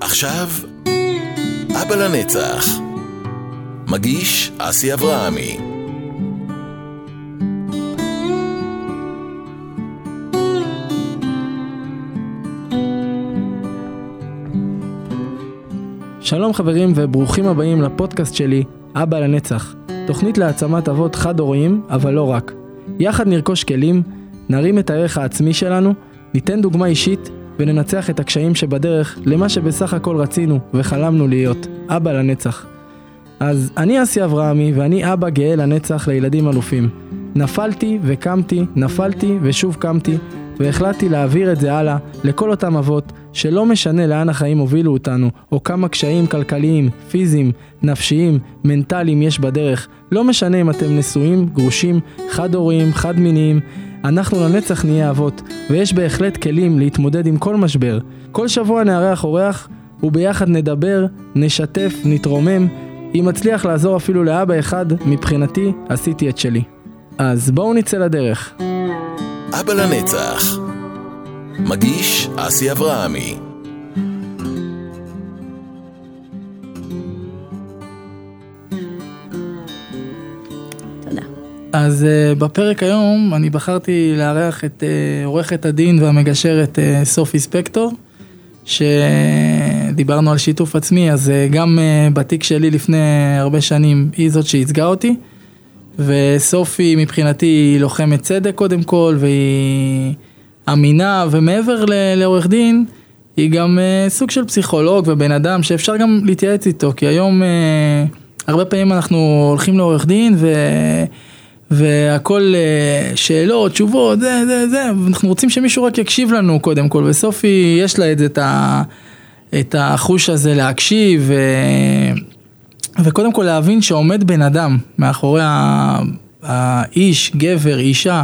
עכשיו, אבא לנצח. מגיש אסי אברהמי. שלום חברים וברוכים הבאים לפודקאסט שלי, אבא לנצח. תוכנית להעצמת אבות חד-הוריים, אבל לא רק. יחד נרכוש כלים, נרים את הערך העצמי שלנו, ניתן דוגמה אישית וננצח את הקשיים שבדרך למה שבסך הכל רצינו וחלמנו להיות, אבא לנצח. אז אני אסי אברהמי ואני אבא גאה לנצח לילדים אלופים. נפלתי וקמתי, נפלתי ושוב קמתי, והחלטתי להעביר את זה הלאה לכל אותם אבות שלא משנה לאן החיים הובילו אותנו, או כמה קשיים כלכליים, פיזיים, נפשיים, מנטליים יש בדרך, לא משנה אם אתם נשואים, גרושים, חד-הוריים, חד-מיניים, אנחנו לנצח נהיה אבות, ויש בהחלט כלים להתמודד עם כל משבר. כל שבוע נארח אורח, וביחד נדבר, נשתף, נתרומם. אם מצליח לעזור אפילו לאבא אחד, מבחינתי, עשיתי את שלי. אז בואו נצא לדרך. אבא לנצח. מגיש אסי אברהמי. אז uh, בפרק היום אני בחרתי לארח את uh, עורכת הדין והמגשרת uh, סופי ספקטור, שדיברנו על שיתוף עצמי, אז uh, גם uh, בתיק שלי לפני הרבה שנים היא זאת שייצגה אותי, וסופי מבחינתי היא לוחמת צדק קודם כל, והיא אמינה, ומעבר לעורך דין, היא גם uh, סוג של פסיכולוג ובן אדם שאפשר גם להתייעץ איתו, כי היום uh, הרבה פעמים אנחנו הולכים לעורך דין ו... והכל אה, שאלות, תשובות, זה, זה, זה, ואנחנו רוצים שמישהו רק יקשיב לנו קודם כל, וסופי יש לה את, את, ה, את החוש הזה להקשיב, ו, וקודם כל להבין שעומד בן אדם מאחורי האיש, גבר, אישה,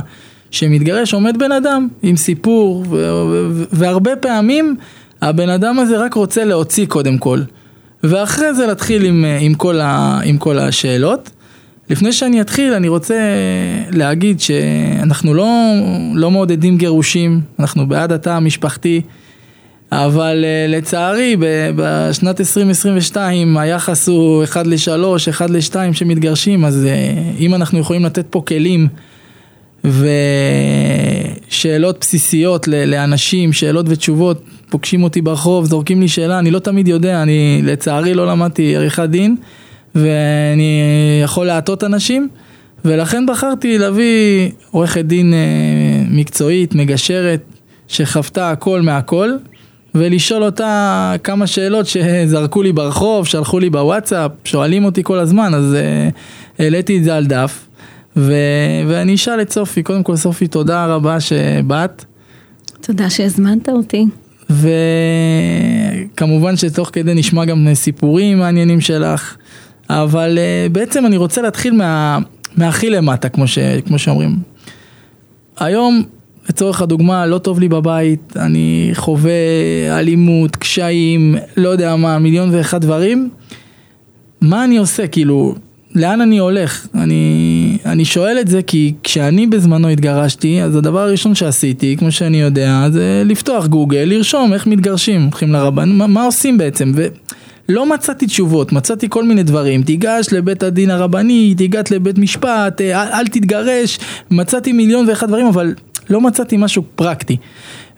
שמתגרש, עומד בן אדם עם סיפור, ו, ו, והרבה פעמים הבן אדם הזה רק רוצה להוציא קודם כל, ואחרי זה להתחיל עם, עם, כל, ה, עם כל השאלות. לפני שאני אתחיל, אני רוצה להגיד שאנחנו לא, לא מעודדים גירושים, אנחנו בעד התא המשפחתי, אבל אה, לצערי בשנת 2022 היחס הוא 1 ל-3, 1 ל-2 שמתגרשים, אז אה, אם אנחנו יכולים לתת פה כלים ושאלות בסיסיות לאנשים, שאלות ותשובות, פוגשים אותי ברחוב, זורקים לי שאלה, אני לא תמיד יודע, אני לצערי לא למדתי עריכת דין. ואני יכול להטות אנשים, ולכן בחרתי להביא עורכת דין אה, מקצועית, מגשרת, שחוותה הכל מהכל, ולשאול אותה כמה שאלות שזרקו לי ברחוב, שלחו לי בוואטסאפ, שואלים אותי כל הזמן, אז uh, העליתי את זה על דף, ו- ואני אשאל את סופי, קודם כל סופי, תודה רבה שבאת. תודה שהזמנת אותי. וכמובן שתוך כדי נשמע גם סיפורים מעניינים שלך. אבל uh, בעצם אני רוצה להתחיל מה, מהכי למטה, כמו, ש, כמו שאומרים. היום, לצורך הדוגמה, לא טוב לי בבית, אני חווה אלימות, קשיים, לא יודע מה, מיליון ואחד דברים. מה אני עושה? כאילו, לאן אני הולך? אני, אני שואל את זה כי כשאני בזמנו התגרשתי, אז הדבר הראשון שעשיתי, כמו שאני יודע, זה לפתוח גוגל, לרשום איך מתגרשים, הולכים לרבן, מה, מה עושים בעצם? ו... לא מצאתי תשובות, מצאתי כל מיני דברים, תיגש לבית הדין הרבני, תיגש לבית משפט, אל, אל תתגרש, מצאתי מיליון ואחד דברים, אבל לא מצאתי משהו פרקטי.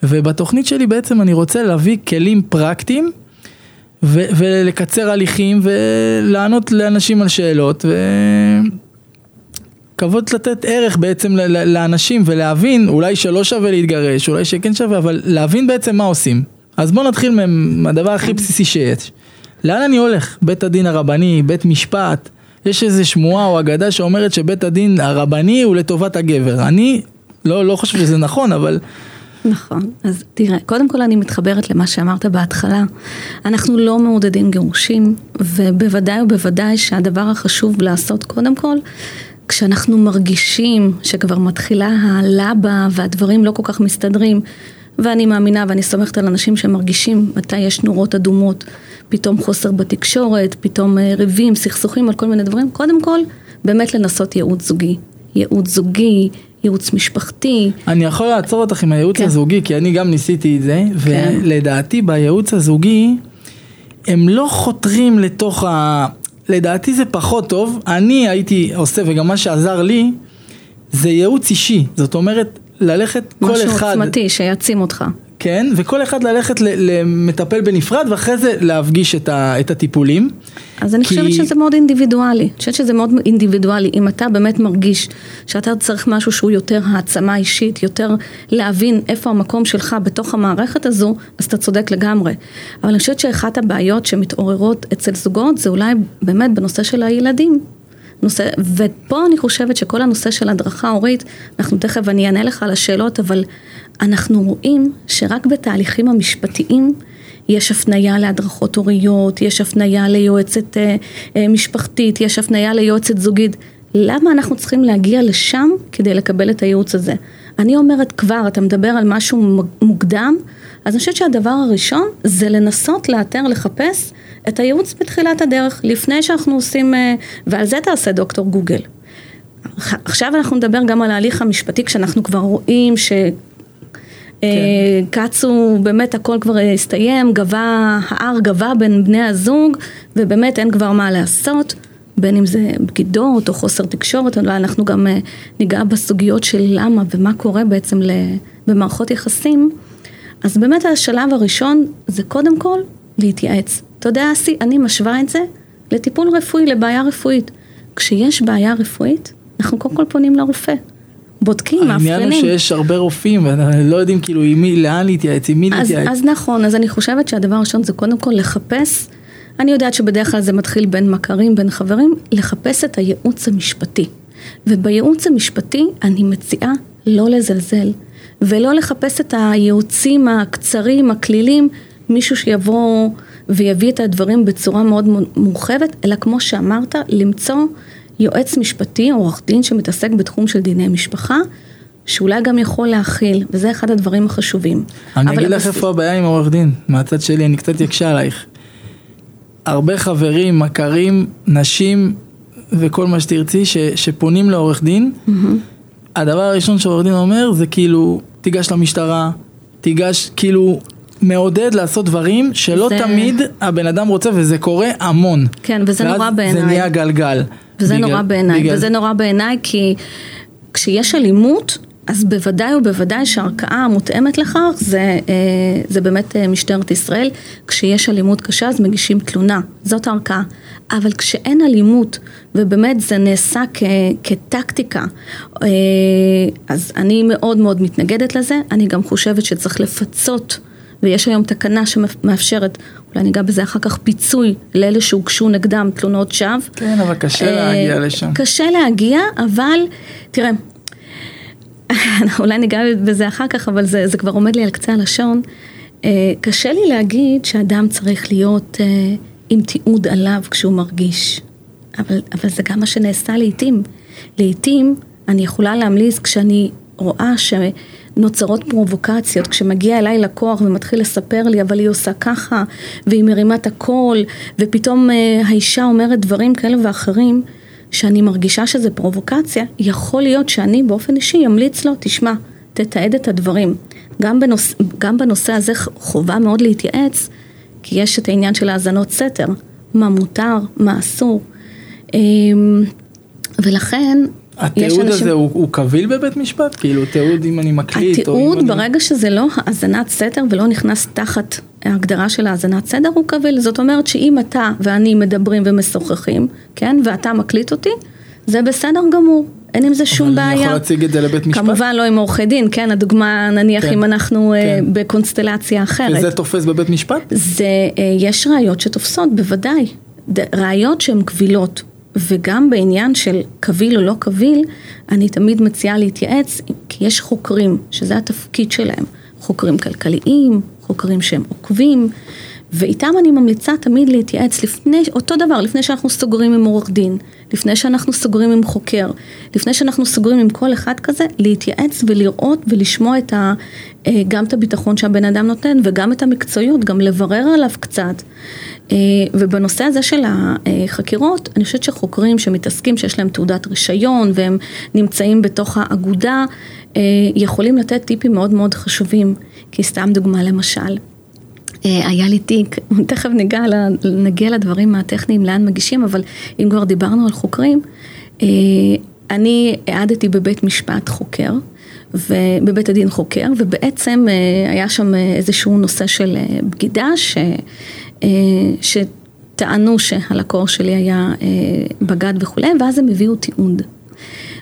ובתוכנית שלי בעצם אני רוצה להביא כלים פרקטיים ו- ולקצר הליכים ולענות לאנשים על שאלות וכבוד לתת ערך בעצם לאנשים ולהבין אולי שלא שווה להתגרש, אולי שכן שווה, אבל להבין בעצם מה עושים. אז בואו נתחיל מהדבר הכי בסיסי שיש. לאן אני הולך? בית הדין הרבני, בית משפט, יש איזה שמועה או אגדה שאומרת שבית הדין הרבני הוא לטובת הגבר. אני לא, לא חושב שזה נכון, אבל... נכון, אז תראה, קודם כל אני מתחברת למה שאמרת בהתחלה. אנחנו לא מעודדים גירושים, ובוודאי ובוודאי שהדבר החשוב לעשות קודם כל, כשאנחנו מרגישים שכבר מתחילה הלבה והדברים לא כל כך מסתדרים, ואני מאמינה ואני סומכת על אנשים שמרגישים מתי יש נורות אדומות, פתאום חוסר בתקשורת, פתאום אה, ריבים, סכסוכים על כל מיני דברים, קודם כל באמת לנסות ייעוץ זוגי. ייעוץ זוגי, ייעוץ משפחתי. אני יכול לעצור אותך עם הייעוץ כן. הזוגי, כי אני גם ניסיתי את זה, כן. ולדעתי בייעוץ הזוגי, הם לא חותרים לתוך ה... לדעתי זה פחות טוב, אני הייתי עושה, וגם מה שעזר לי, זה ייעוץ אישי. זאת אומרת, ללכת כל אחד... משהו עוצמתי שיעצים אותך. כן, וכל אחד ללכת למטפל בנפרד ואחרי זה להפגיש את, ה, את הטיפולים. אז אני כי... חושבת שזה מאוד אינדיבידואלי. אני חושבת שזה מאוד אינדיבידואלי. אם אתה באמת מרגיש שאתה צריך משהו שהוא יותר העצמה אישית, יותר להבין איפה המקום שלך בתוך המערכת הזו, אז אתה צודק לגמרי. אבל אני חושבת שאחת הבעיות שמתעוררות אצל זוגות זה אולי באמת בנושא של הילדים. נושא, ופה אני חושבת שכל הנושא של הדרכה הורית, אנחנו תכף אני אענה לך על השאלות, אבל אנחנו רואים שרק בתהליכים המשפטיים יש הפניה להדרכות הוריות, יש הפניה ליועצת אה, אה, משפחתית, יש הפניה ליועצת זוגית. למה אנחנו צריכים להגיע לשם כדי לקבל את הייעוץ הזה? אני אומרת כבר, אתה מדבר על משהו מוקדם, אז אני חושבת שהדבר הראשון זה לנסות לאתר, לחפש את הייעוץ בתחילת הדרך, לפני שאנחנו עושים, אה, ועל זה תעשה דוקטור גוגל. עכשיו אנחנו נדבר גם על ההליך המשפטי, כשאנחנו כבר רואים ש... כן. קצו, באמת הכל כבר הסתיים, גבה, ההר גבה בין בני הזוג, ובאמת אין כבר מה לעשות, בין אם זה בגידות או חוסר תקשורת, אולי אנחנו גם אה, ניגע בסוגיות של למה ומה קורה בעצם במערכות יחסים. אז באמת השלב הראשון זה קודם כל להתייעץ. אתה יודע, אסי, אני משווה את זה לטיפול רפואי, לבעיה רפואית. כשיש בעיה רפואית, אנחנו קודם כל פונים לרופא. בודקים, מאפיינים. העניין הוא שיש הרבה רופאים, ולא יודעים כאילו עם מי, לאן להתייעץ, עם מי להתייעץ. אז נכון, אז אני חושבת שהדבר הראשון זה קודם כל לחפש, אני יודעת שבדרך כלל זה מתחיל בין מכרים, בין חברים, לחפש את הייעוץ המשפטי. ובייעוץ המשפטי אני מציעה לא לזלזל, ולא לחפש את הייעוצים הקצרים, הכלילים, מישהו שיבוא ויביא את הדברים בצורה מאוד מורחבת, אלא כמו שאמרת, למצוא יועץ משפטי, עורך דין שמתעסק בתחום של דיני משפחה, שאולי גם יכול להכיל, וזה אחד הדברים החשובים. אני אגיד לך איפה הבעיה עם עורך דין, מהצד שלי, אני קצת אקשה עלייך. הרבה חברים, מכרים, נשים וכל מה שתרצי, ש, שפונים לעורך דין, mm-hmm. הדבר הראשון שעורך דין אומר זה כאילו, תיגש למשטרה, תיגש, כאילו, מעודד לעשות דברים שלא זה... תמיד הבן אדם רוצה, וזה קורה המון. כן, וזה נורא בעיניי. זה נהיה גלגל. וזה בגלל, נורא בעיניי, בגלל... וזה נורא בעיניי כי כשיש אלימות, אז בוודאי ובוודאי שהערכאה המותאמת לכך זה, אה, זה באמת אה, משטרת ישראל. כשיש אלימות קשה אז מגישים תלונה, זאת הערכאה. אבל כשאין אלימות ובאמת זה נעשה כ, כטקטיקה, אה, אז אני מאוד מאוד מתנגדת לזה. אני גם חושבת שצריך לפצות. ויש היום תקנה שמאפשרת, אולי ניגע בזה אחר כך, פיצוי לאלה שהוגשו נגדם תלונות שווא. כן, אבל קשה להגיע לשם. קשה להגיע, אבל תראה, אולי ניגע בזה אחר כך, אבל זה, זה כבר עומד לי על קצה הלשון. אה, קשה לי להגיד שאדם צריך להיות אה, עם תיעוד עליו כשהוא מרגיש, אבל, אבל זה גם מה שנעשה לעיתים. לעיתים אני יכולה להמליץ כשאני רואה שנוצרות פרובוקציות, כשמגיע אליי לקוח ומתחיל לספר לי אבל היא עושה ככה והיא מרימה את הקול ופתאום אה, האישה אומרת דברים כאלה ואחרים שאני מרגישה שזה פרובוקציה, יכול להיות שאני באופן אישי אמליץ לו, תשמע, תתעד את הדברים. גם, בנוש... גם בנושא הזה חובה מאוד להתייעץ, כי יש את העניין של האזנות סתר, מה מותר, מה אסור. אמ, ולכן התיעוד. הזה הוא, הוא קביל בבית משפט? כאילו תיעוד אם אני מקליט? התיעוד אם ברגע אני... שזה לא האזנת סתר ולא נכנס תחת ההגדרה של האזנת סתר הוא קביל. זאת אומרת שאם אתה ואני מדברים ומשוחחים, כן, ואתה מקליט אותי, זה בסדר גמור. אין עם זה שום בעיה. אבל אני יכול להציג את זה לבית משפט? כמובן לא עם עורכי דין, כן, הדוגמה נניח כן, אם אנחנו אה, כן. בקונסטלציה אחרת. וזה תופס בבית משפט? זה, uh, יש ראיות שתופסות, בוודאי. ראיות שהן קבילות. וגם בעניין של קביל או לא קביל, אני תמיד מציעה להתייעץ, כי יש חוקרים, שזה התפקיד שלהם, חוקרים כלכליים, חוקרים שהם עוקבים, ואיתם אני ממליצה תמיד להתייעץ לפני, אותו דבר, לפני שאנחנו סוגרים עם עורך דין, לפני שאנחנו סוגרים עם חוקר, לפני שאנחנו סוגרים עם כל אחד כזה, להתייעץ ולראות ולשמוע את ה, גם את הביטחון שהבן אדם נותן וגם את המקצועיות, גם לברר עליו קצת. אה, ובנושא הזה של החקירות, אני חושבת שחוקרים שמתעסקים, שיש להם תעודת רישיון והם נמצאים בתוך האגודה, אה, יכולים לתת טיפים מאוד מאוד חשובים, כי סתם דוגמה למשל. אה, היה לי תיק, תכף ניגע, נגיע לדברים הטכניים לאן מגישים, אבל אם כבר דיברנו על חוקרים, אה, אני העדתי בבית משפט חוקר, ובבית הדין חוקר, ובעצם אה, היה שם איזשהו נושא של בגידה, ש, שטענו שהלקוח שלי היה בגד וכולי, ואז הם הביאו תיעוד.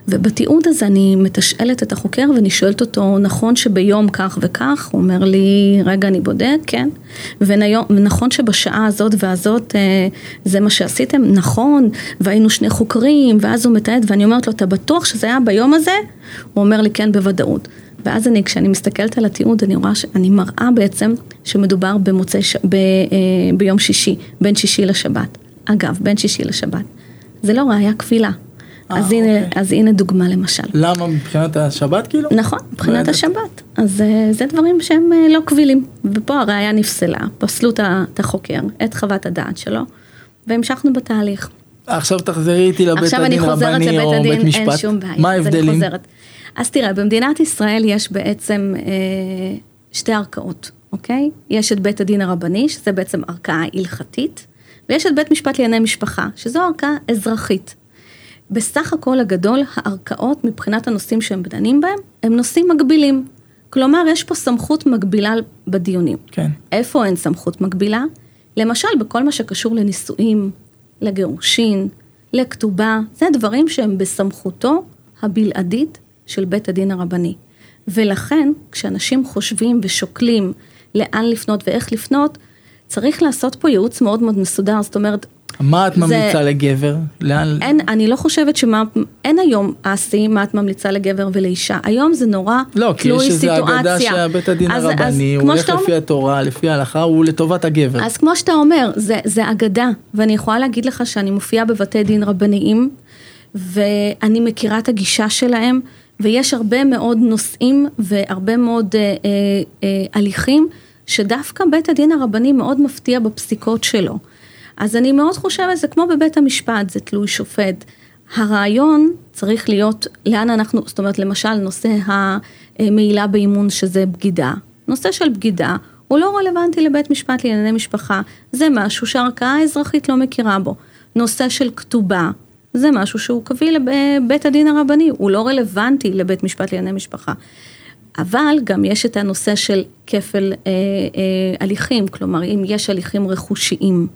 ובתיעוד הזה אני מתשאלת את החוקר ואני שואלת אותו, נכון שביום כך וכך? הוא אומר לי, רגע אני בודק, כן. ונכון שבשעה הזאת והזאת אה, זה מה שעשיתם? נכון, והיינו שני חוקרים, ואז הוא מתעד ואני אומרת לו, אתה בטוח שזה היה ביום הזה? הוא אומר לי, כן, בוודאות. ואז אני, כשאני מסתכלת על התיעוד, אני רואה שאני מראה בעצם שמדובר במוצאי, ש... ב, אה, ביום שישי, בין שישי לשבת. אגב, בין שישי לשבת. זה לא ראייה קבילה. אז, הנה, אוקיי. אז הנה דוגמה למשל. למה? מבחינת השבת כאילו? נכון, מבחינת השבת. אז אה, זה דברים שהם אה, לא קבילים. ופה הראיה נפסלה, פסלו את החוקר, את חוות הדעת שלו, והמשכנו בתהליך. עכשיו תחזרי איתי לבית הדין רבני או בית משפט. אין שום בעיה. מה ההבדלים? אז תראה, במדינת ישראל יש בעצם אה, שתי ערכאות, אוקיי? יש את בית הדין הרבני, שזה בעצם ערכאה הלכתית, ויש את בית משפט לענייני משפחה, שזו ערכאה אזרחית. בסך הכל הגדול, הערכאות מבחינת הנושאים שהם דנים בהם, הם נושאים מקבילים. כלומר, יש פה סמכות מקבילה בדיונים. כן. איפה אין סמכות מקבילה? למשל, בכל מה שקשור לנישואים, לגירושין, לכתובה, זה דברים שהם בסמכותו הבלעדית של בית הדין הרבני. ולכן, כשאנשים חושבים ושוקלים לאן לפנות ואיך לפנות, צריך לעשות פה ייעוץ מאוד מאוד מסודר, זאת אומרת, מה את ממליצה זה, לגבר? לאן? אין, אני לא חושבת שמה, אין היום אסי מה את ממליצה לגבר ולאישה. היום זה נורא לא, תלוי סיטואציה. לא, כי יש איזו אגדה שבית הדין אז, הרבני, אז, הוא הולך לפי אומר, התורה, לפי ההלכה, הוא לטובת הגבר. אז כמו שאתה אומר, זה, זה אגדה, ואני יכולה להגיד לך שאני מופיעה בבתי דין רבניים, ואני מכירה את הגישה שלהם, ויש הרבה מאוד נושאים והרבה מאוד אה, אה, אה, הליכים, שדווקא בית הדין הרבני מאוד מפתיע בפסיקות שלו. אז אני מאוד חושבת, זה כמו בבית המשפט, זה תלוי שופט. הרעיון צריך להיות לאן אנחנו, זאת אומרת למשל נושא המעילה באימון שזה בגידה. נושא של בגידה הוא לא רלוונטי לבית משפט לענייני משפחה, זה משהו שהערכאה האזרחית לא מכירה בו. נושא של כתובה, זה משהו שהוא קביל לבית הדין הרבני, הוא לא רלוונטי לבית משפט לענייני משפחה. אבל גם יש את הנושא של כפל אה, אה, הליכים, כלומר אם יש הליכים רכושיים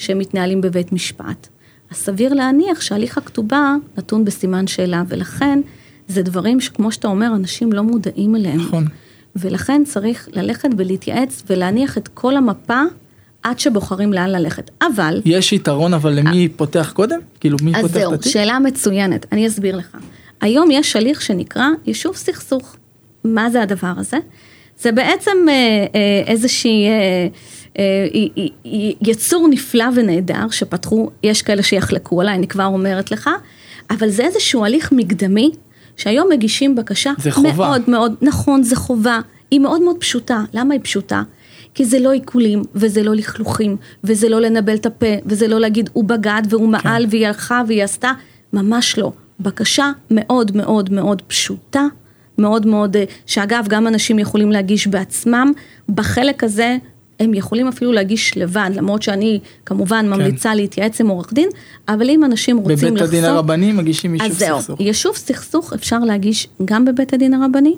שמתנהלים בבית משפט. אז סביר להניח שהליך הכתובה נתון בסימן שאלה, ולכן זה דברים שכמו שאתה אומר, אנשים לא מודעים אליהם. נכון. ולכן צריך ללכת ולהתייעץ ולהניח את כל המפה עד שבוחרים לאן ללכת. אבל... יש יתרון, אבל למי אה, פותח קודם? כאילו, מי פותח את התיק? אז זהו, שאלה מצוינת, אני אסביר לך. היום יש הליך שנקרא יישוב סכסוך. מה זה הדבר הזה? זה בעצם אה, אה, איזושהי... אה, אה, יצור נפלא ונהדר שפתחו, יש כאלה שיחלקו עליי, אני כבר אומרת לך, אבל זה איזשהו הליך מקדמי, שהיום מגישים בקשה. זה חובה. מאוד מאוד, נכון, זה חובה. היא מאוד מאוד פשוטה. למה היא פשוטה? כי זה לא עיקולים, וזה לא לכלוכים, וזה לא לנבל את הפה, וזה לא להגיד הוא בגד והוא כן. מעל והיא הלכה והיא עשתה, ממש לא. בקשה מאוד מאוד מאוד פשוטה, מאוד מאוד, אה, שאגב גם אנשים יכולים להגיש בעצמם, בחלק הזה הם יכולים אפילו להגיש לבד, למרות שאני כמובן כן. ממליצה להתייעץ עם עורך דין, אבל אם אנשים רוצים לחסוך... בבית הדין הרבני מגישים יישוב סכסוך. אז זהו, יישוב סכסוך אפשר להגיש גם בבית הדין הרבני.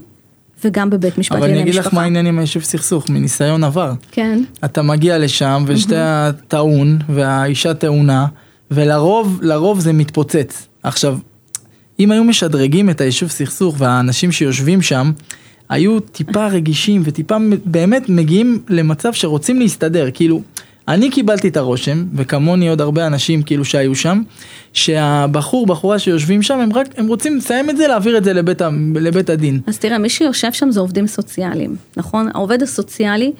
וגם בבית משפט לענייני משפחה. אבל אני אגיד לך מה העניין עם היישוב סכסוך, מניסיון עבר. כן. אתה מגיע לשם ושתי הטעון והאישה טעונה, ולרוב, לרוב זה מתפוצץ. עכשיו, אם היו משדרגים את היישוב סכסוך והאנשים שיושבים שם, היו טיפה רגישים וטיפה באמת מגיעים למצב שרוצים להסתדר, כאילו, אני קיבלתי את הרושם, וכמוני עוד הרבה אנשים כאילו שהיו שם, שהבחור, בחורה שיושבים שם, הם רק, הם רוצים לסיים את זה, להעביר את זה לבית, לבית הדין. אז תראה, מי שיושב שם זה עובדים סוציאליים, נכון? העובד הסוציאלי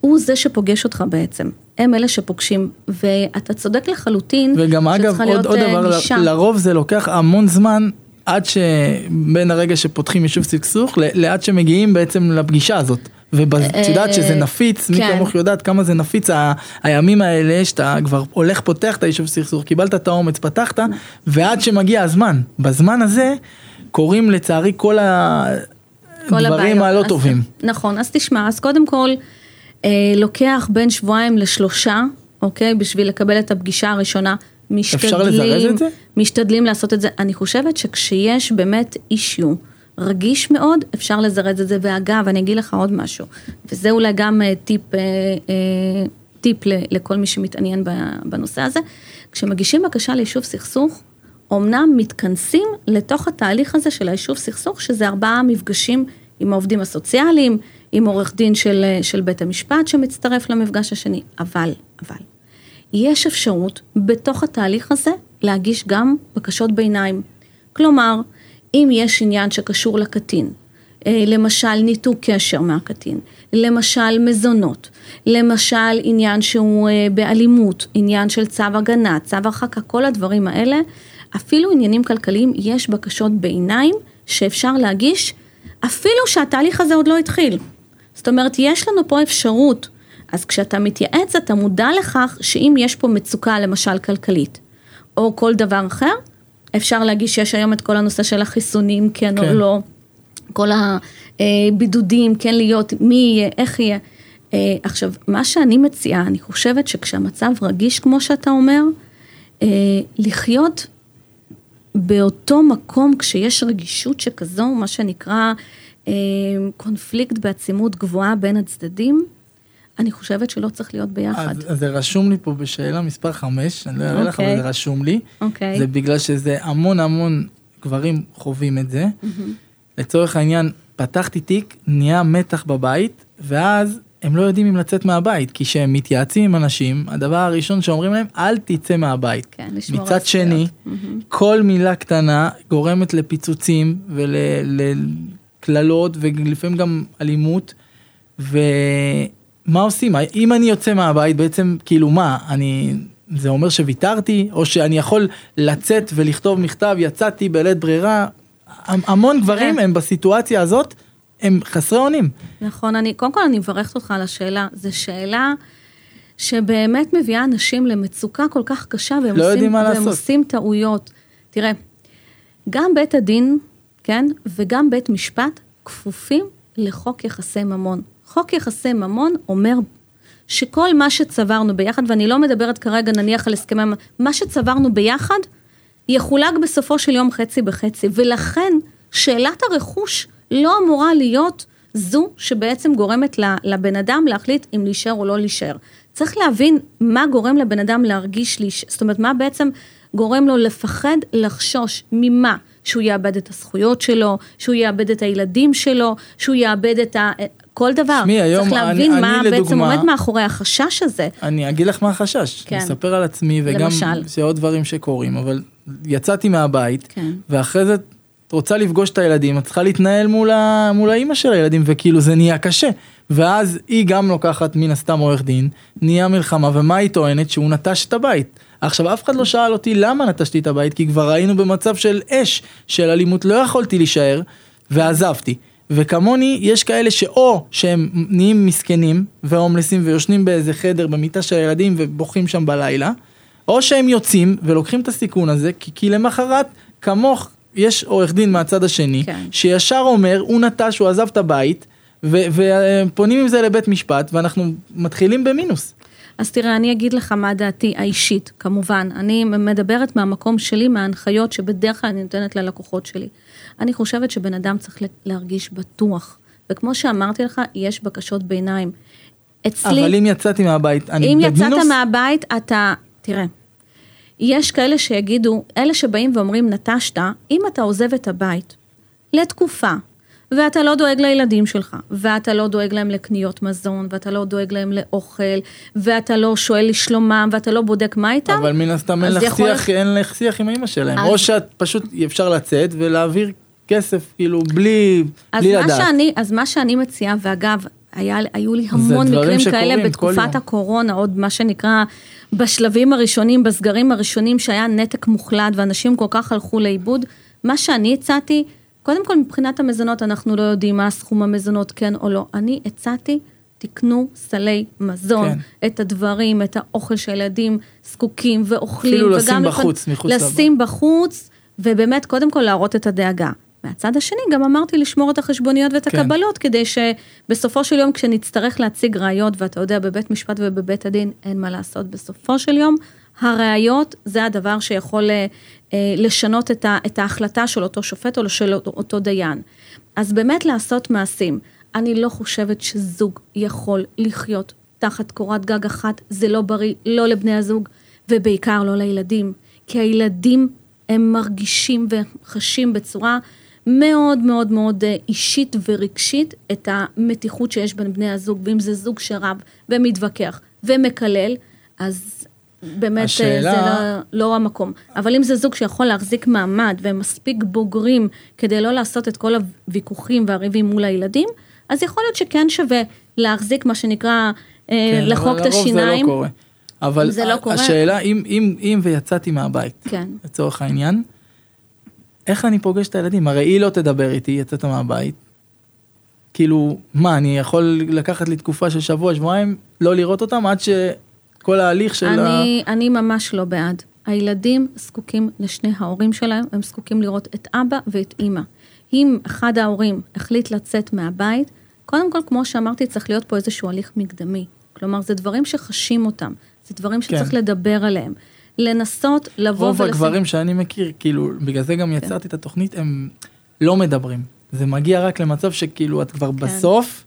הוא זה שפוגש אותך בעצם. הם אלה שפוגשים, ואתה צודק לחלוטין, וגם אגב, עוד, עוד דבר, לרוב זה לוקח המון זמן עד שבין הרגע שפותחים יישוב סכסוך לעד שמגיעים בעצם לפגישה הזאת. ואת יודעת שזה נפיץ, מי כן. כמוך יודעת כמה זה נפיץ הימים האלה שאתה כבר הולך פותח את היישוב סכסוך, קיבלת את האומץ, פתחת, ועד שמגיע הזמן. בזמן הזה קורים לצערי כל הדברים הלא טובים. נכון, אז תשמע, אז קודם כל, אה, לוקח בין שבועיים לשלושה, אוקיי? בשביל לקבל את הפגישה הראשונה. משתדלים, אפשר לזרז את זה? משתדלים לעשות את זה. אני חושבת שכשיש באמת אישיו רגיש מאוד, אפשר לזרז את זה. ואגב, אני אגיד לך עוד משהו, וזה אולי גם אה, טיפ, אה, אה, טיפ לכל מי שמתעניין בנושא הזה, כשמגישים בקשה ליישוב סכסוך, אמנם מתכנסים לתוך התהליך הזה של היישוב סכסוך, שזה ארבעה מפגשים עם העובדים הסוציאליים, עם עורך דין של, של בית המשפט שמצטרף למפגש השני, אבל, אבל, יש אפשרות בתוך התהליך הזה להגיש גם בקשות ביניים. כלומר, אם יש עניין שקשור לקטין, אה, למשל ניתוק קשר מהקטין, למשל מזונות, למשל עניין שהוא אה, באלימות, עניין של צו הגנה, צו הרחקה, כל הדברים האלה, אפילו עניינים כלכליים, יש בקשות ביניים שאפשר להגיש, אפילו שהתהליך הזה עוד לא התחיל. זאת אומרת, יש לנו פה אפשרות, אז כשאתה מתייעץ, אתה מודע לכך שאם יש פה מצוקה, למשל כלכלית, או כל דבר אחר, אפשר להגיש, יש היום את כל הנושא של החיסונים, כן, כן. או לא, כל הבידודים, כן להיות, מי יהיה, איך יהיה. אה, עכשיו, מה שאני מציעה, אני חושבת שכשהמצב רגיש, כמו שאתה אומר, אה, לחיות באותו מקום, כשיש רגישות שכזו, מה שנקרא אה, קונפליקט בעצימות גבוהה בין הצדדים, אני חושבת שלא צריך להיות ביחד. אז, אז זה רשום לי פה בשאלה מספר 5, אני לא אראה לך, אבל אוקיי. זה רשום לי. אוקיי. זה בגלל שזה המון המון גברים חווים את זה. לצורך העניין, פתחתי תיק, נהיה מתח בבית, ואז הם לא יודעים אם לצאת מהבית, כי כשהם מתייעצים עם אנשים, הדבר הראשון שאומרים להם, אל תצא מהבית. כן, לשמור מצד שני. מהמם. כל מילה קטנה גורמת לפיצוצים ולקללות ולפעמים גם אלימות. ומה עושים? אם אני יוצא מהבית בעצם כאילו מה אני זה אומר שוויתרתי או שאני יכול לצאת ולכתוב מכתב יצאתי בלית ברירה. המון גברים תראה. הם בסיטואציה הזאת הם חסרי אונים. נכון, אני, קודם כל אני מברכת אותך על השאלה, זו שאלה שבאמת מביאה אנשים למצוקה כל כך קשה, והם, לא עושים, מה והם לעשות. עושים טעויות. תראה, גם בית הדין, כן, וגם בית משפט כפופים לחוק יחסי ממון. חוק יחסי ממון אומר שכל מה שצברנו ביחד, ואני לא מדברת כרגע נניח על הסכמי, ממון, מה שצברנו ביחד, יחולק בסופו של יום חצי בחצי, ולכן שאלת הרכוש לא אמורה להיות זו שבעצם גורמת לבן אדם להחליט אם להישאר או לא להישאר. צריך להבין מה גורם לבן אדם להרגיש, להיש... זאת אומרת, מה בעצם גורם לו לפחד, לחשוש, ממה? שהוא יאבד את הזכויות שלו, שהוא יאבד את הילדים שלו, שהוא יאבד את ה... כל דבר. שמי, היום צריך להבין אני- מה אני בעצם לדוגמה- עומד מאחורי החשש הזה. אני אגיד לך מה החשש, כן. אספר על עצמי וגם למשל. שעוד דברים שקורים, אבל יצאתי מהבית, כן. ואחרי זה את רוצה לפגוש את הילדים, את צריכה להתנהל מול, ה... מול האימא של הילדים, וכאילו זה נהיה קשה. ואז היא גם לוקחת מן הסתם עורך דין, נהיה מלחמה, ומה היא טוענת? שהוא נטש את הבית. עכשיו אף אחד לא שאל אותי למה נטשתי את הבית, כי כבר היינו במצב של אש, של אלימות, לא יכולתי להישאר, ועזבתי. וכמוני יש כאלה שאו שהם נהיים מסכנים והומלסים ויושנים באיזה חדר במיטה של הילדים ובוכים שם בלילה, או שהם יוצאים ולוקחים את הסיכון הזה, כי, כי למחרת כמוך יש עורך דין מהצד השני, כן. שישר אומר הוא נטש, הוא עזב את הבית, ופונים עם זה לבית משפט ואנחנו מתחילים במינוס. אז תראה, אני אגיד לך מה דעתי האישית, כמובן. אני מדברת מהמקום שלי, מההנחיות שבדרך כלל אני נותנת ללקוחות שלי. אני חושבת שבן אדם צריך להרגיש בטוח. וכמו שאמרתי לך, יש בקשות ביניים. אצלי, אבל אם יצאתי מהבית, אני אם במינוס? יצאת מהבית, אתה, תראה, יש כאלה שיגידו, אלה שבאים ואומרים נטשת, אם אתה עוזב את הבית לתקופה, ואתה לא דואג לילדים שלך, ואתה לא דואג להם לקניות מזון, ואתה לא דואג להם לאוכל, ואתה לא שואל לשלומם, ואתה לא בודק מה איתם, אבל מן הסתם אין לך יכול שיח, אין לך שיח עם אמא שלהם, אז- או שאת פשוט אפשר לצאת ולהעביר כסף כאילו בלי, בלי מה, לדעת. שאני, אז מה שאני מציעה, ואגב, היה, היו לי המון מקרים כאלה בתקופת. הקורונה, עוד מה שנקרא, בשלבים הראשונים, בסגרים הראשונים, שהיה נתק מוחלט ואנשים כל כך הלכו לאיבוד, מה שאני הצעתי, קודם כל מבחינת המזונות, אנחנו לא יודעים מה סכום המזונות, כן או לא. אני הצעתי, תקנו סלי מזון, כן. את הדברים, את האוכל שהילדים זקוקים ואוכלים. אפילו לשים בחוץ, מחוץ לבית. לשים בחוץ, ובאמת, קודם כל להראות את הדאגה. מהצד השני גם אמרתי לשמור את החשבוניות ואת כן. הקבלות, כדי שבסופו של יום כשנצטרך להציג ראיות, ואתה יודע, בבית משפט ובבית הדין אין מה לעשות, בסופו של יום הראיות זה הדבר שיכול אה, אה, לשנות את, ה, את ההחלטה של אותו שופט או של אותו דיין. אז באמת לעשות מעשים. אני לא חושבת שזוג יכול לחיות תחת קורת גג אחת, זה לא בריא, לא לבני הזוג, ובעיקר לא לילדים. כי הילדים הם מרגישים וחשים בצורה מאוד מאוד מאוד אה, אישית ורגשית את המתיחות שיש בין בני הזוג, ואם זה זוג שרב ומתווכח ומקלל, אז באמת השאלה... זה לא, לא המקום. אבל אם זה זוג שיכול להחזיק מעמד והם מספיק בוגרים כדי לא לעשות את כל הוויכוחים והריבים מול הילדים, אז יכול להיות שכן שווה להחזיק מה שנקרא, אה, כן, לחוק את השיניים. זה לא קורה. אבל זה לא קורה. השאלה, אם, אם, אם ויצאתי מהבית, כן. לצורך העניין, איך אני פוגש את הילדים? הרי היא לא תדבר איתי, יצאת מהבית. כאילו, מה, אני יכול לקחת לי תקופה של שבוע, שבועיים, לא לראות אותם עד שכל ההליך של אני, ה... אני ממש לא בעד. הילדים זקוקים לשני ההורים שלהם, הם זקוקים לראות את אבא ואת אימא. אם אחד ההורים החליט לצאת מהבית, קודם כל, כמו שאמרתי, צריך להיות פה איזשהו הליך מקדמי. כלומר, זה דברים שחשים אותם, זה דברים שצריך כן. לדבר עליהם. לנסות לבוא ולשים... רוב הגברים שאני מכיר, כאילו, בגלל זה גם כן. יצרתי את התוכנית, הם לא מדברים. זה מגיע רק למצב שכאילו את כבר כן. בסוף,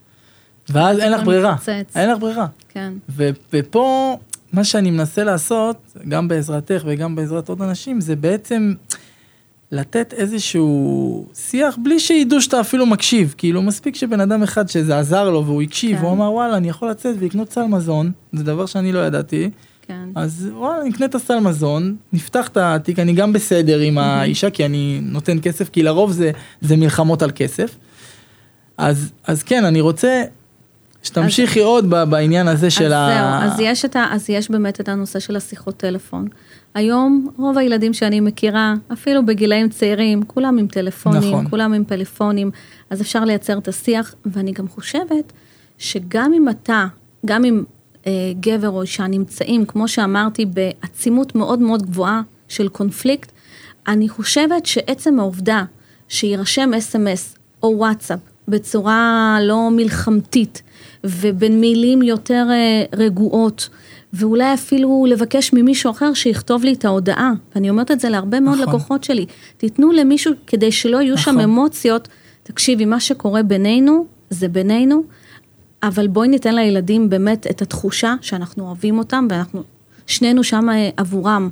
ואז אין לך ברירה. מתפוצץ. אין לך ברירה. כן. ו- ופה, מה שאני מנסה לעשות, גם בעזרתך וגם בעזרת עוד אנשים, זה בעצם לתת איזשהו שיח בלי שידעו שאתה אפילו מקשיב. כאילו, מספיק שבן אדם אחד שזה עזר לו והוא הקשיב, כן. והוא אמר, וואלה, אני יכול לצאת ולקנות סל מזון, זה דבר שאני לא ידעתי. כן. אז וואלה, נקנה את הסל מזון, נפתח את התיק, אני גם בסדר עם האישה, כי אני נותן כסף, כי לרוב זה, זה מלחמות על כסף. אז, אז כן, אני רוצה שתמשיכי אז, עוד בעניין הזה של אז ה... זהו, אז יש, ה, אז יש באמת את הנושא של השיחות טלפון. היום רוב הילדים שאני מכירה, אפילו בגילאים צעירים, כולם עם טלפונים, נכון. כולם עם פלאפונים, אז אפשר לייצר את השיח, ואני גם חושבת שגם אם אתה, גם אם גבר או אישה נמצאים, כמו שאמרתי, בעצימות מאוד מאוד גבוהה של קונפליקט, אני חושבת שעצם העובדה שיירשם אס.אם.אס או וואטסאפ בצורה לא מלחמתית ובין מילים יותר אה, רגועות, ואולי אפילו לבקש ממישהו אחר שיכתוב לי את ההודעה, ואני אומרת את זה להרבה מאוד נכון. לקוחות שלי, תיתנו למישהו כדי שלא יהיו נכון. שם אמוציות, תקשיבי, מה שקורה בינינו, זה בינינו, אבל בואי ניתן לילדים באמת את התחושה שאנחנו אוהבים אותם ואנחנו שנינו שם אה, עבורם.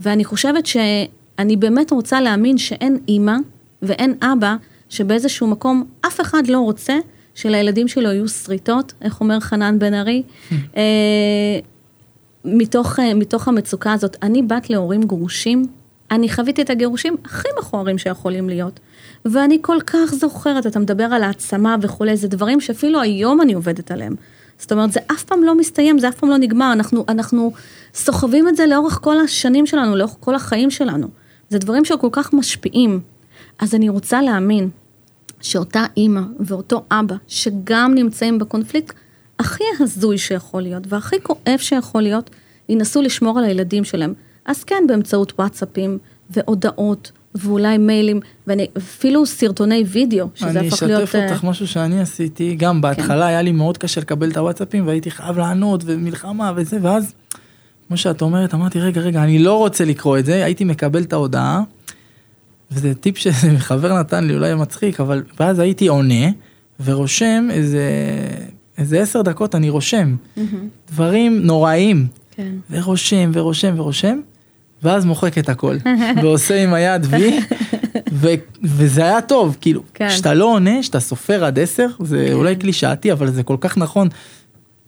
ואני חושבת שאני באמת רוצה להאמין שאין אימא ואין אבא שבאיזשהו מקום אף אחד לא רוצה שלילדים שלו יהיו שריטות, איך אומר חנן בן ארי, אה, מתוך, אה, מתוך המצוקה הזאת. אני בת להורים גרושים, אני חוויתי את הגירושים הכי מכוערים שיכולים להיות. ואני כל כך זוכרת, אתה מדבר על העצמה וכולי, זה דברים שאפילו היום אני עובדת עליהם. זאת אומרת, זה אף פעם לא מסתיים, זה אף פעם לא נגמר, אנחנו, אנחנו סוחבים את זה לאורך כל השנים שלנו, לאורך כל החיים שלנו. זה דברים שכל כך משפיעים. אז אני רוצה להאמין שאותה אימא ואותו אבא, שגם נמצאים בקונפליקט הכי הזוי שיכול להיות, והכי כואב שיכול להיות, ינסו לשמור על הילדים שלהם. אז כן, באמצעות וואטסאפים והודעות ואולי מיילים, ואפילו סרטוני וידאו, שזה הפך להיות... אני אשתף אותך משהו שאני עשיתי, גם בהתחלה כן. היה לי מאוד קשה לקבל את הוואטסאפים, והייתי חייב לענות, ומלחמה וזה, ואז, כמו שאת אומרת, אמרתי, רגע, רגע, אני לא רוצה לקרוא את זה, הייתי מקבל את ההודעה, וזה טיפ שחבר נתן לי, אולי מצחיק, אבל, ואז הייתי עונה, ורושם איזה, איזה עשר דקות אני רושם, mm-hmm. דברים נוראיים, כן. ורושם, ורושם, ורושם. ואז מוחק את הכל, ועושה עם היד וי, ו- וזה היה טוב, כאילו, כשאתה כן. לא עונה, כשאתה סופר עד עשר, זה כן. אולי קלישאתי, אבל זה כל כך נכון,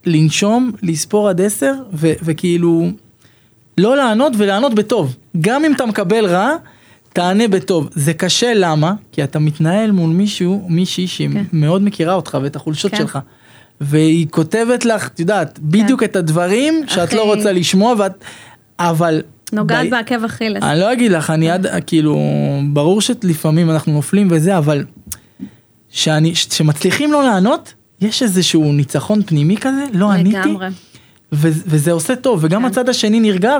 לנשום, לספור עד עשר, ו- וכאילו, לא לענות ולענות בטוב. גם אם אתה מקבל רע, תענה בטוב. זה קשה, למה? כי אתה מתנהל מול מישהו, מישהי שמאוד כן. מכירה אותך ואת החולשות כן. שלך. והיא כותבת לך, את יודעת, בדיוק כן. את הדברים שאת לא רוצה לשמוע, ואת... אבל נוגעת בעקב אכילס. אני לא אגיד לך, אני עד, כאילו, ברור שלפעמים אנחנו נופלים וזה, אבל שאני, שמצליחים לא לענות, יש איזשהו ניצחון פנימי כזה, לא עניתי. לגמרי. וזה עושה טוב, וגם כן. הצד השני נרגע,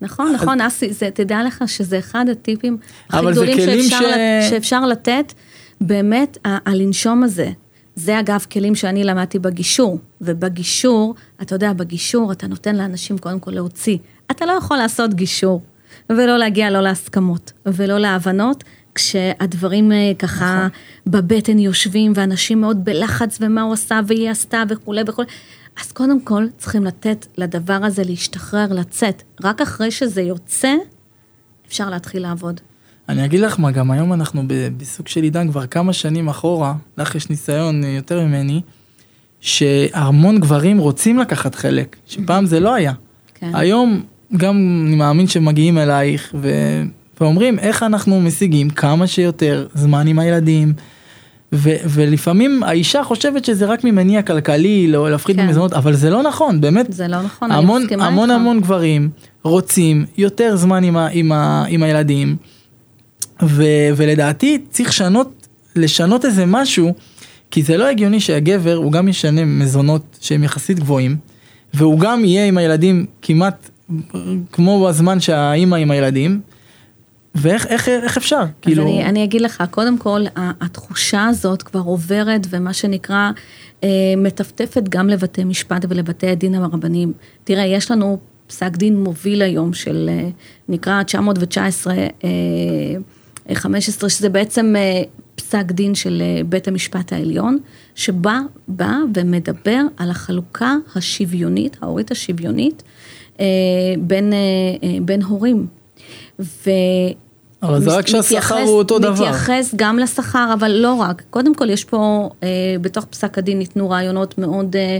נכון, נכון, אסי, זה, תדע לך שזה אחד הטיפים הכי גדולים שאפשר, ש- לת- שאפשר לתת, באמת, הלנשום הזה. זה אגב כלים שאני למדתי בגישור, ובגישור, אתה יודע, בגישור אתה נותן לאנשים קודם כל להוציא. אתה לא יכול לעשות גישור, ולא להגיע לא להסכמות, ולא להבנות, כשהדברים אה, ככה בבטן יושבים, ואנשים מאוד בלחץ, ומה הוא עשה, והיא עשתה, וכולי וכולי. אז קודם כל צריכים לתת לדבר הזה להשתחרר, לצאת. רק אחרי שזה יוצא, אפשר להתחיל לעבוד. אני אגיד לך מה, גם היום אנחנו בסוג של עידן כבר כמה שנים אחורה, לך יש ניסיון אה, יותר ממני, שהמון גברים רוצים לקחת חלק, שפעם זה לא היה. כן. היום גם אני מאמין שמגיעים אלייך ו... ואומרים איך אנחנו משיגים כמה שיותר זמן עם הילדים. ו- ולפעמים האישה חושבת שזה רק ממניע כלכלי, לא להפחית כן. במזונות, אבל זה לא נכון, באמת. זה לא נכון, אני המון מסכימה המון איתך. המון גברים רוצים יותר זמן עם, ה- עם, ה- עם הילדים, ו, ולדעתי צריך לשנות, לשנות איזה משהו, כי זה לא הגיוני שהגבר הוא גם ישנה מזונות שהם יחסית גבוהים, והוא גם יהיה עם הילדים כמעט כמו בזמן שהאימא עם הילדים, ואיך איך, איך אפשר? אז כאילו, אני, אני אגיד לך, קודם כל, התחושה הזאת כבר עוברת, ומה שנקרא, אה, מטפטפת גם לבתי משפט ולבתי הדין הרבניים. תראה, יש לנו פסק דין מוביל היום של, אה, נקרא 919, אה, 15, שזה בעצם אה, פסק דין של אה, בית המשפט העליון, שבא בא ומדבר על החלוקה השוויונית, ההורית השוויונית, אה, בין, אה, אה, בין הורים. ו... אבל זה רק שהשכר מתייחס- הוא אותו דבר. מתייחס גם לשכר, אבל לא רק. קודם כל, יש פה, אה, בתוך פסק הדין ניתנו רעיונות מאוד, אה,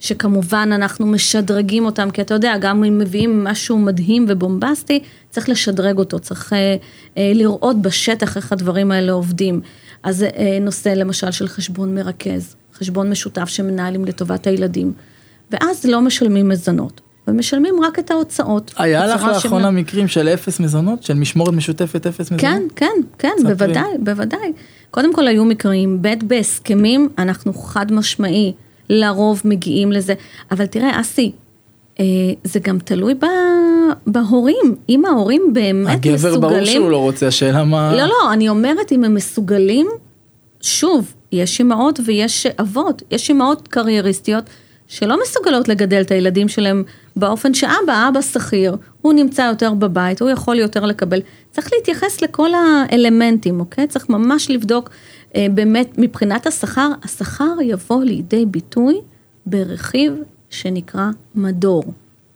שכמובן אנחנו משדרגים אותם, כי אתה יודע, גם אם מביאים משהו מדהים ובומבסטי, צריך לשדרג אותו, צריך אה, אה, לראות בשטח איך הדברים האלה עובדים. אז אה, נושא למשל של חשבון מרכז, חשבון משותף שמנהלים לטובת הילדים, ואז לא משלמים מזונות. ומשלמים רק את ההוצאות. היה לך לאחרונה שמ- מקרים של אפס מזונות? של משמורת משותפת אפס מזונות? כן, כן, כן, ספרי. בוודאי, בוודאי. קודם כל היו מקרים, ב' בהסכמים, אנחנו חד משמעי, לרוב מגיעים לזה, אבל תראה, אסי, אה, זה גם תלוי ב, בהורים, אם ההורים באמת הגבר מסוגלים... ברור שהוא לא רוצה, השאלה מה... לא, לא, אני אומרת, אם הם מסוגלים, שוב, יש אימהות ויש אבות, יש אימהות קרייריסטיות שלא מסוגלות לגדל את הילדים שלהם באופן שאבא, אבא שכיר, הוא נמצא יותר בבית, הוא יכול יותר לקבל. צריך להתייחס לכל האלמנטים, אוקיי? צריך ממש לבדוק אה, באמת מבחינת השכר, השכר יבוא לידי ביטוי ברכיב שנקרא מדור.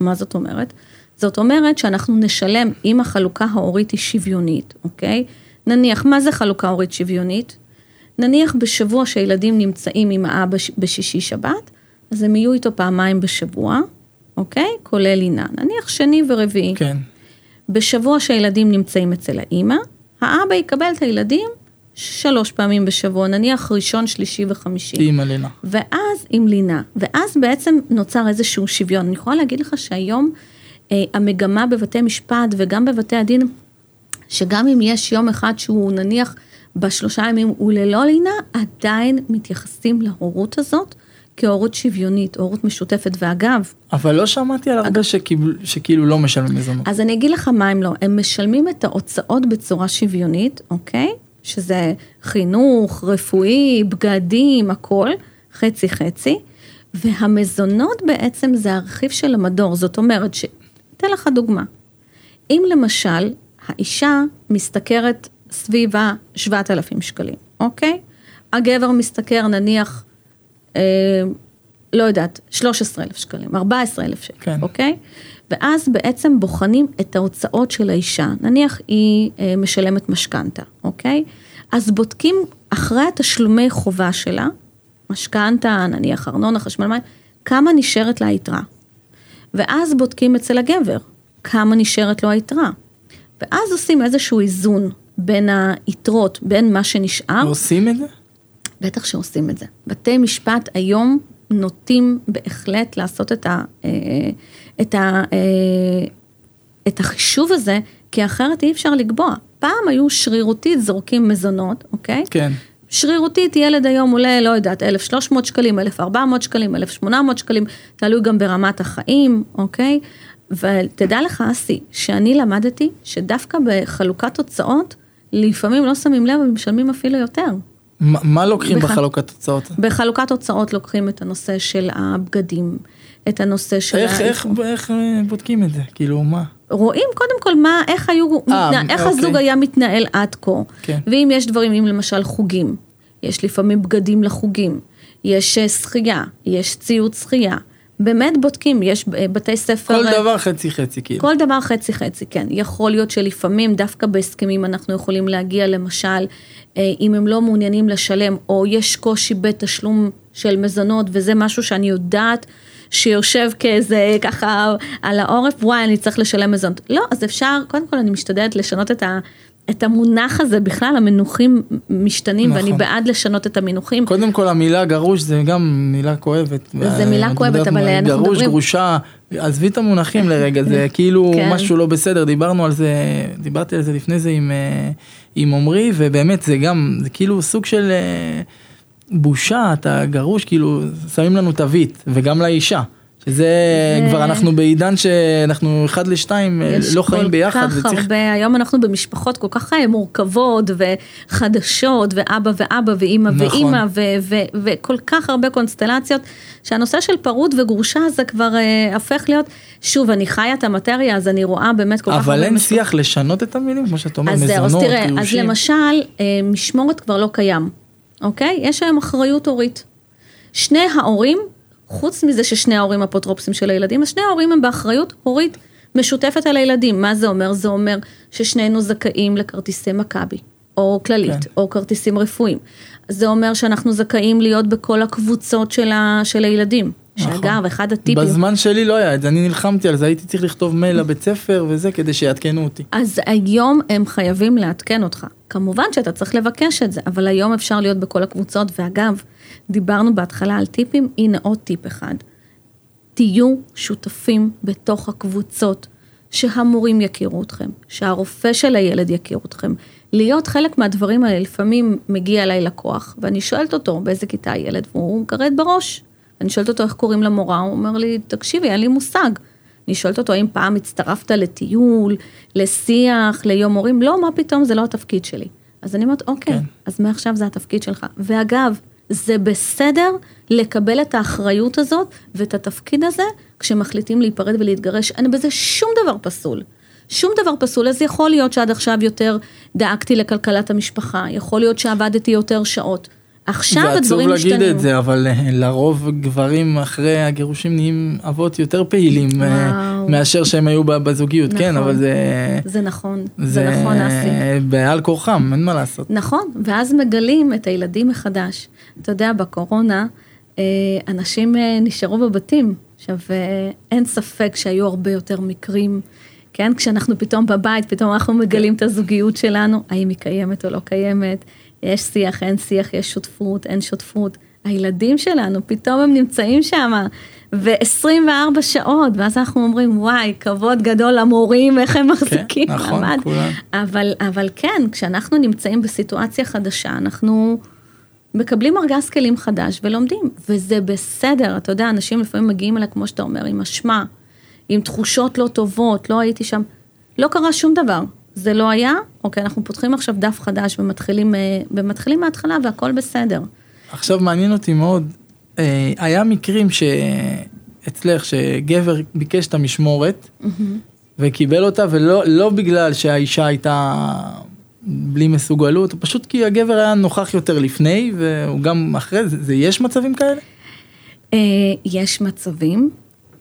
מה זאת אומרת? זאת אומרת שאנחנו נשלם, אם החלוקה ההורית היא שוויונית, אוקיי? נניח, מה זה חלוקה הורית שוויונית? נניח בשבוע שילדים נמצאים עם האבא בשישי שבת, אז הם יהיו איתו פעמיים בשבוע, אוקיי? כולל לינה. נניח שני ורביעי. כן. בשבוע שהילדים נמצאים אצל האימא, האבא יקבל את הילדים שלוש פעמים בשבוע, נניח ראשון, שלישי וחמישי. תהיי מלינה. ואז עם לינה, ואז בעצם נוצר איזשהו שוויון. אני יכולה להגיד לך שהיום אה, המגמה בבתי משפט וגם בבתי הדין, שגם אם יש יום אחד שהוא נניח בשלושה ימים הוא ללא לינה, עדיין מתייחסים להורות הזאת כהורות שוויונית, הורות משותפת. ואגב, אבל לא שמעתי על הרבה שקיבל- שכאילו לא משלמים מזונות. אז אני אגיד לך מה הם לא, הם משלמים את ההוצאות בצורה שוויונית, אוקיי? שזה חינוך, רפואי, בגדים, הכל, חצי חצי, והמזונות בעצם זה הרכיב של המדור, זאת אומרת ש... אתן לך דוגמה. אם למשל האישה משתכרת סביב ה-7,000 שקלים, אוקיי? הגבר משתכר נניח, לא יודעת, 13,000 שקלים, 14,000 שקל, כן. אוקיי? ואז בעצם בוחנים את ההוצאות של האישה, נניח היא אה, משלמת משכנתה, אוקיי? אז בודקים אחרי התשלומי חובה שלה, משכנתה, נניח ארנונה, חשמל מים, כמה נשארת לה היתרה. ואז בודקים אצל הגבר, כמה נשארת לו היתרה. ואז עושים איזשהו איזון בין היתרות, בין מה שנשאר, עושים את זה? בטח שעושים את זה. בתי משפט היום נוטים בהחלט לעשות את, ה, אה, את, ה, אה, את החישוב הזה, כי אחרת אי אפשר לקבוע. פעם היו שרירותית זורקים מזונות, אוקיי? כן. שרירותית ילד היום עולה, לא יודעת, 1,300 שקלים, 1,400 שקלים, 1,800 שקלים, תלוי גם ברמת החיים, אוקיי? ותדע לך, אסי, שאני למדתי שדווקא בחלוקת הוצאות, לפעמים לא שמים לב ומשלמים אפילו יותר. מה מה לוקחים בח- בחלוקת תוצאות? בחלוקת הוצאות לוקחים את הנושא של הבגדים, את הנושא של... איך, ה- איך, איך אה, בודקים את זה? כאילו, מה? רואים קודם כל מה, איך היו, אה, מתנה, איך אוקיי. הזוג היה מתנהל עד כה. כן. ואם יש דברים, אם למשל חוגים, יש לפעמים בגדים לחוגים, יש אה, שחייה, יש ציוד שחייה. באמת בודקים, יש אה, בתי ספר... כל אה, דבר חצי חצי, כאילו. כל דבר חצי חצי, כן. יכול להיות שלפעמים דווקא בהסכמים אנחנו יכולים להגיע למשל, אה, אם הם לא מעוניינים לשלם, או יש קושי בתשלום של מזונות, וזה משהו שאני יודעת שיושב כאיזה ככה על העורף, וואי, אני צריך לשלם מזונות. לא, אז אפשר, קודם כל אני משתדלת לשנות את ה... את המונח הזה, בכלל המינוחים משתנים, נכון. ואני בעד לשנות את המינוחים. קודם כל המילה גרוש זה גם מילה כואבת. זה מילה כואבת, אבל אנחנו גרוש, מדברים- גרושה, עזבי את המונחים לרגע, זה כאילו כן. משהו לא בסדר, דיברנו על זה, דיברתי על זה לפני זה עם, אה, עם עמרי, ובאמת זה גם, זה כאילו סוג של אה, בושה, אתה גרוש, כאילו שמים לנו תווית, וגם לאישה. זה- כבר אנחנו בעידן שאנחנו אחד לשתיים אה, יש לא חיים ביחד כל כך וצריך הרבה, היום אנחנו במשפחות כל כך אה, מורכבות וחדשות, ואבא ואבא ואימא נכון. ואימא, וכל כך הרבה קונסטלציות, שהנושא של פרוד וגרושה זה כבר אה, הופך להיות, שוב, אני חיה את המטריה, אז אני רואה באמת כל כך הרבה... אבל אין. שיח לשנות את המילים כמו שאת אומרת אז זהו, אז מזונות תראה, אז גירושים. למשל, משמורת כבר לא קיים, אוקיי? יש היום אחריות הורית. שני ההורים, חוץ מזה ששני ההורים אפוטרופסים של הילדים, אז שני ההורים הם באחריות הורית משותפת על הילדים. מה זה אומר? זה אומר ששנינו זכאים לכרטיסי מכבי, או כללית, כן. או כרטיסים רפואיים. זה אומר שאנחנו זכאים להיות בכל הקבוצות של, ה, של הילדים. נכון. שאגב, אחד הטיפים... בזמן שלי לא היה את זה, אני נלחמתי על זה, הייתי צריך לכתוב מייל לבית ספר וזה כדי שיעדכנו אותי. אז היום הם חייבים לעדכן אותך. כמובן שאתה צריך לבקש את זה, אבל היום אפשר להיות בכל הקבוצות, ואגב, דיברנו בהתחלה על טיפים, הנה עוד טיפ אחד. תהיו שותפים בתוך הקבוצות, שהמורים יכירו אתכם, שהרופא של הילד יכיר אתכם. להיות חלק מהדברים האלה, לפעמים מגיע אליי לקוח, ואני שואלת אותו באיזה כיתה הילד, והוא מגרד בראש. אני שואלת אותו איך קוראים למורה, הוא אומר לי, תקשיבי, אין לי מושג. אני שואלת אותו, האם פעם הצטרפת לטיול, לשיח, ליום הורים? לא, מה פתאום, זה לא התפקיד שלי. אז אני אומרת, אוקיי, כן. אז מעכשיו זה התפקיד שלך. ואגב, זה בסדר לקבל את האחריות הזאת ואת התפקיד הזה כשמחליטים להיפרד ולהתגרש. אין בזה שום דבר פסול. שום דבר פסול, אז יכול להיות שעד עכשיו יותר דאגתי לכלכלת המשפחה, יכול להיות שעבדתי יותר שעות. עכשיו זה עצוב הדברים להגיד משתנים. את זה, אבל אה, לרוב גברים אחרי הגירושים נהיים אבות יותר פעילים אה, וואו. מאשר שהם היו בזוגיות, כן, נכון. אבל זה... זה נכון, זה, זה נכון, אסי. בעל כורחם, אין מה לעשות. נכון, ואז מגלים את הילדים מחדש. אתה יודע, בקורונה, אה, אנשים נשארו בבתים. עכשיו, אין ספק שהיו הרבה יותר מקרים, כן? כשאנחנו פתאום בבית, פתאום אנחנו מגלים את הזוגיות שלנו, האם היא קיימת או לא קיימת, יש שיח, אין שיח, יש שותפות, אין שותפות. הילדים שלנו, פתאום הם נמצאים שם, ו-24 שעות, ואז אנחנו אומרים, וואי, כבוד גדול למורים, איך הם מחזיקים נכון, מעמד. כולם. אבל, אבל כן, כשאנחנו נמצאים בסיטואציה חדשה, אנחנו מקבלים ארגז כלים חדש ולומדים, וזה בסדר, אתה יודע, אנשים לפעמים מגיעים אליי, כמו שאתה אומר, עם אשמה, עם תחושות לא טובות, לא הייתי שם, לא קרה שום דבר. זה לא היה, אוקיי, אנחנו פותחים עכשיו דף חדש ומתחילים, אה, ומתחילים מההתחלה והכל בסדר. עכשיו מעניין אותי מאוד, אה, היה מקרים שאצלך שגבר ביקש את המשמורת וקיבל אותה ולא לא בגלל שהאישה הייתה בלי מסוגלות, פשוט כי הגבר היה נוכח יותר לפני והוא גם אחרי זה, זה יש מצבים כאלה? אה, יש מצבים.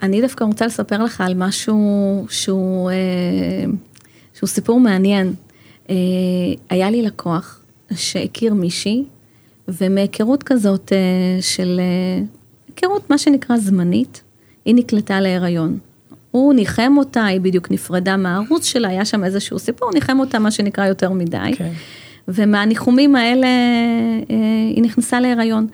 אני דווקא רוצה לספר לך על משהו שהוא, שהוא סיפור מעניין. אה, היה לי לקוח שהכיר מישהי, ומהיכרות כזאת אה, של, אה, היכרות מה שנקרא זמנית, היא נקלטה להיריון. הוא ניחם אותה, היא בדיוק נפרדה מהערוץ שלה, היה שם איזשהו סיפור, ניחם אותה מה שנקרא יותר מדי. כן. ומהניחומים האלה אה, היא נכנסה להיריון.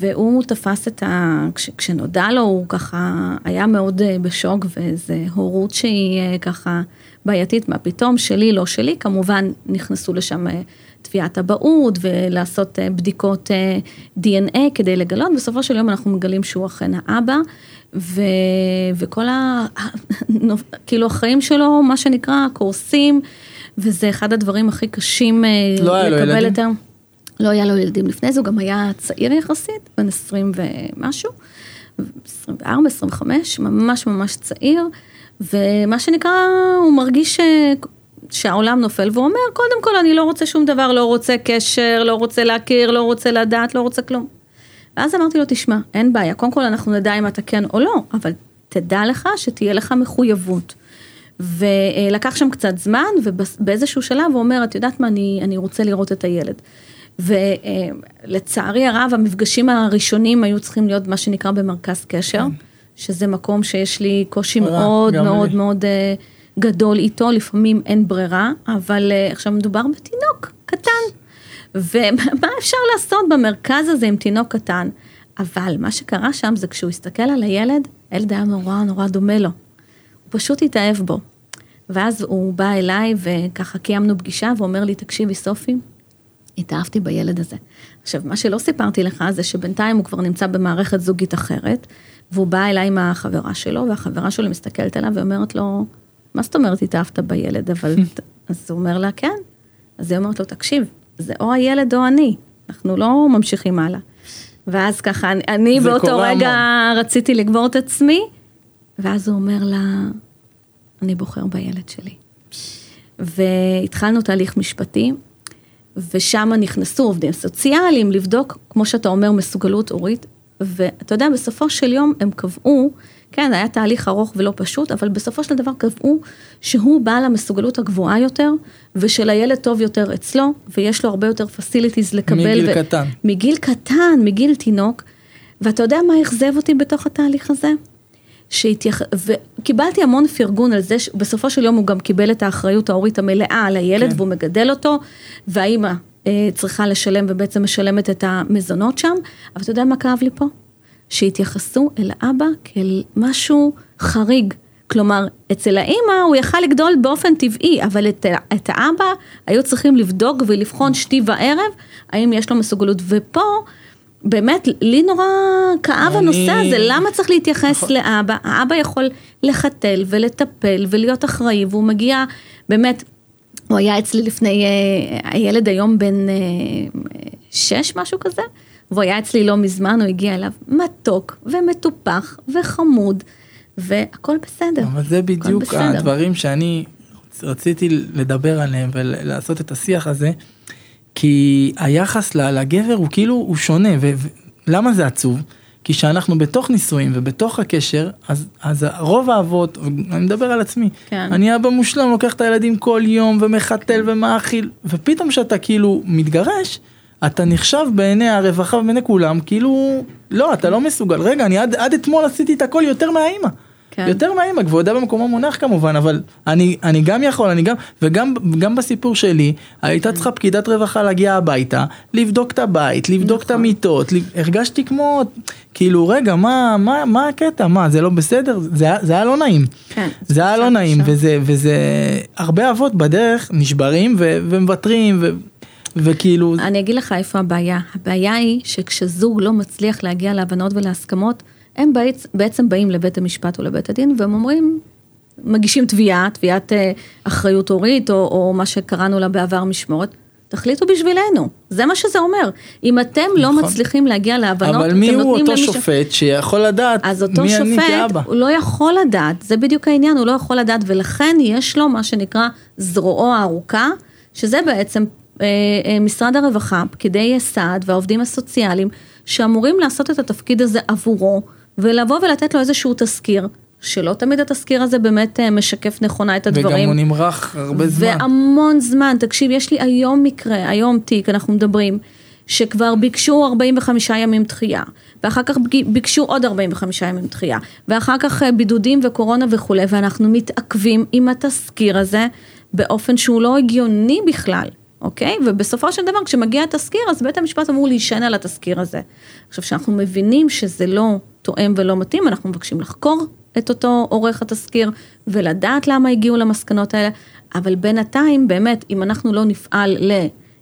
והוא תפס את ה... כש, כשנודע לו, הוא ככה היה מאוד בשוק, ואיזה הורות שהיא ככה בעייתית, מה פתאום, שלי, לא שלי, כמובן נכנסו לשם אה, תביעת אבהות ולעשות אה, בדיקות אה, DNA כדי לגלות, בסופו של יום אנחנו מגלים שהוא אכן האבא, ו... וכל ה... כאילו החיים שלו, מה שנקרא, קורסים, וזה אחד הדברים הכי קשים לא לקבל? את ה... לא היה לו ילדים לפני זה, הוא גם היה צעיר יחסית, בן 20 ומשהו, 24, 25, ממש ממש צעיר, ומה שנקרא, הוא מרגיש ש... שהעולם נופל, והוא אומר, קודם כל אני לא רוצה שום דבר, לא רוצה קשר, לא רוצה להכיר, לא רוצה לדעת, לא רוצה כלום. ואז אמרתי לו, תשמע, אין בעיה, קודם כל אנחנו נדע אם אתה כן או לא, אבל תדע לך שתהיה לך מחויבות. ולקח שם קצת זמן, ובאיזשהו שלב הוא אומר, את יודעת מה, אני, אני רוצה לראות את הילד. ולצערי הרב, המפגשים הראשונים היו צריכים להיות מה שנקרא במרכז קשר, כן. שזה מקום שיש לי קושי ברירה, מאוד מאוד לי. מאוד אה, גדול איתו, לפעמים אין ברירה, אבל אה, עכשיו מדובר בתינוק קטן. ומה אפשר לעשות במרכז הזה עם תינוק קטן? אבל מה שקרה שם זה כשהוא הסתכל על הילד, הילד היה נורא נורא דומה לו. הוא פשוט התאהב בו. ואז הוא בא אליי וככה קיימנו פגישה ואומר לי, תקשיבי סופי, התאהבתי בילד הזה. עכשיו, מה שלא סיפרתי לך זה שבינתיים הוא כבר נמצא במערכת זוגית אחרת, והוא בא אליי עם החברה שלו, והחברה שלו מסתכלת עליו ואומרת לו, מה זאת אומרת התאהבת בילד? אבל... אז הוא אומר לה, כן. אז היא אומרת לו, תקשיב, זה או הילד או אני, אנחנו לא ממשיכים הלאה. ואז ככה, אני, אני באותו רגע רציתי לגבור את עצמי, ואז הוא אומר לה, אני בוחר בילד שלי. והתחלנו תהליך משפטי, ושם נכנסו עובדים סוציאליים לבדוק, כמו שאתה אומר, מסוגלות הורית, ואתה יודע, בסופו של יום הם קבעו, כן, היה תהליך ארוך ולא פשוט, אבל בסופו של דבר קבעו שהוא בעל המסוגלות הגבוהה יותר, ושלילד טוב יותר אצלו, ויש לו הרבה יותר פסיליטיז לקבל. מגיל ו- קטן. מגיל קטן, מגיל תינוק, ואתה יודע מה אכזב אותי בתוך התהליך הזה? שהתייח... וקיבלתי המון פרגון על זה, שבסופו של יום הוא גם קיבל את האחריות ההורית המלאה על הילד, כן. והוא מגדל אותו, והאימא צריכה לשלם ובעצם משלמת את המזונות שם, אבל אתה יודע מה כאב לי פה? שהתייחסו אל האבא כאל משהו חריג. כלומר, אצל האימא הוא יכל לגדול באופן טבעי, אבל את, את האבא היו צריכים לבדוק ולבחון שתי וערב, האם יש לו מסוגלות. ופה, באמת, לי נורא כאב אני- הנושא הזה, למה צריך להתייחס נכון. לאבא? האבא יכול לחתל ולטפל ולהיות אחראי, והוא מגיע, באמת, הוא היה אצלי לפני, אה, הילד היום בן אה, שש, משהו כזה, והוא היה אצלי לא מזמן, הוא הגיע אליו מתוק ומטופח וחמוד, והכל בסדר. אבל זה בדיוק. הדברים שאני רציתי לדבר עליהם ולעשות את השיח הזה, כי היחס לגבר הוא כאילו, הוא שונה, ולמה זה עצוב? כי כשאנחנו בתוך נישואים ובתוך הקשר, אז, אז רוב האבות, אני מדבר על עצמי, כן. אני אבא מושלם, לוקח את הילדים כל יום ומחתל ומאכיל, ופתאום כשאתה כאילו מתגרש, אתה נחשב בעיני הרווחה ובעיני כולם, כאילו, לא, אתה לא מסוגל, רגע, אני עד, עד אתמול עשיתי את הכל יותר מהאימא. כן. יותר מהאימא, כבודה במקומו מונח כמובן, אבל אני, אני גם יכול, אני גם, וגם גם בסיפור שלי, הייתה צריכה פקידת רווחה להגיע הביתה, לבדוק את הבית, לבדוק את נכון. המיטות, לב- הרגשתי כמו, כאילו, רגע, מה, מה, מה הקטע, מה, זה לא בסדר? זה, זה היה לא נעים. כן, זה היה לא נעים, קשה. וזה, וזה, הרבה אבות בדרך נשברים ו, ומוותרים, ו, וכאילו, אני אגיד לך איפה הבעיה. הבעיה היא שכשזוג לא מצליח להגיע להבנות ולהסכמות, הם בעצ- בעצם באים לבית המשפט או לבית הדין והם אומרים, מגישים תביעה, תביעת אה, אחריות הורית, או, או מה שקראנו לה בעבר משמורת, תחליטו בשבילנו, זה מה שזה אומר. אם אתם לא נכון. מצליחים להגיע להבנות, אבל אתם מי הוא נותנים אותו למישהו- שופט שיכול לדעת אז אותו מי אני שופט, כאבא? הוא לא יכול לדעת, זה בדיוק העניין, הוא לא יכול לדעת, ולכן יש לו מה שנקרא זרועו הארוכה, שזה בעצם אה, אה, משרד הרווחה, פקידי סעד והעובדים הסוציאליים, שאמורים לעשות את התפקיד הזה עבורו, ולבוא ולתת לו איזשהו תזכיר, שלא תמיד התזכיר הזה באמת אה, משקף נכונה את הדברים. וגם הוא נמרח הרבה זמן. והמון זמן, תקשיב, יש לי היום מקרה, היום תיק, אנחנו מדברים, שכבר ביקשו 45 ימים דחייה, ואחר כך ביקשו עוד 45 ימים דחייה, ואחר כך אה, בידודים וקורונה וכולי, ואנחנו מתעכבים עם התזכיר הזה באופן שהוא לא הגיוני בכלל. אוקיי? ובסופו של דבר, כשמגיע התזכיר, אז בית המשפט אמור להישען על התזכיר הזה. עכשיו, כשאנחנו מבינים שזה לא תואם ולא מתאים, אנחנו מבקשים לחקור את אותו עורך התזכיר ולדעת למה הגיעו למסקנות האלה, אבל בינתיים, באמת, אם אנחנו לא נפעל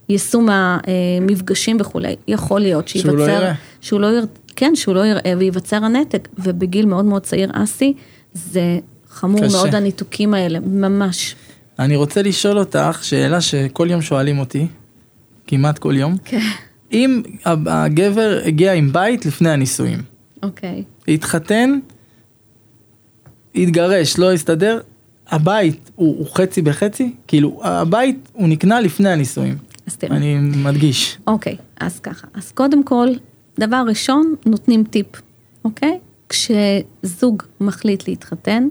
יישום המפגשים וכולי, יכול להיות שהוא לא שייווצר, יראה. שהוא לא יראה, כן, שהוא לא יראה וייווצר הנתק, ובגיל מאוד מאוד צעיר אסי, זה חמור קשה. מאוד הניתוקים האלה, ממש. אני רוצה לשאול אותך שאלה שכל יום שואלים אותי, כמעט כל יום. כן. אם הגבר הגיע עם בית לפני הנישואים, אוקיי. התחתן, התגרש, לא הסתדר, הבית הוא, הוא חצי בחצי? כאילו, הבית הוא נקנה לפני הנישואים. אז תראה. אני מדגיש. אוקיי, אז ככה. אז קודם כל, דבר ראשון, נותנים טיפ, אוקיי? כשזוג מחליט להתחתן,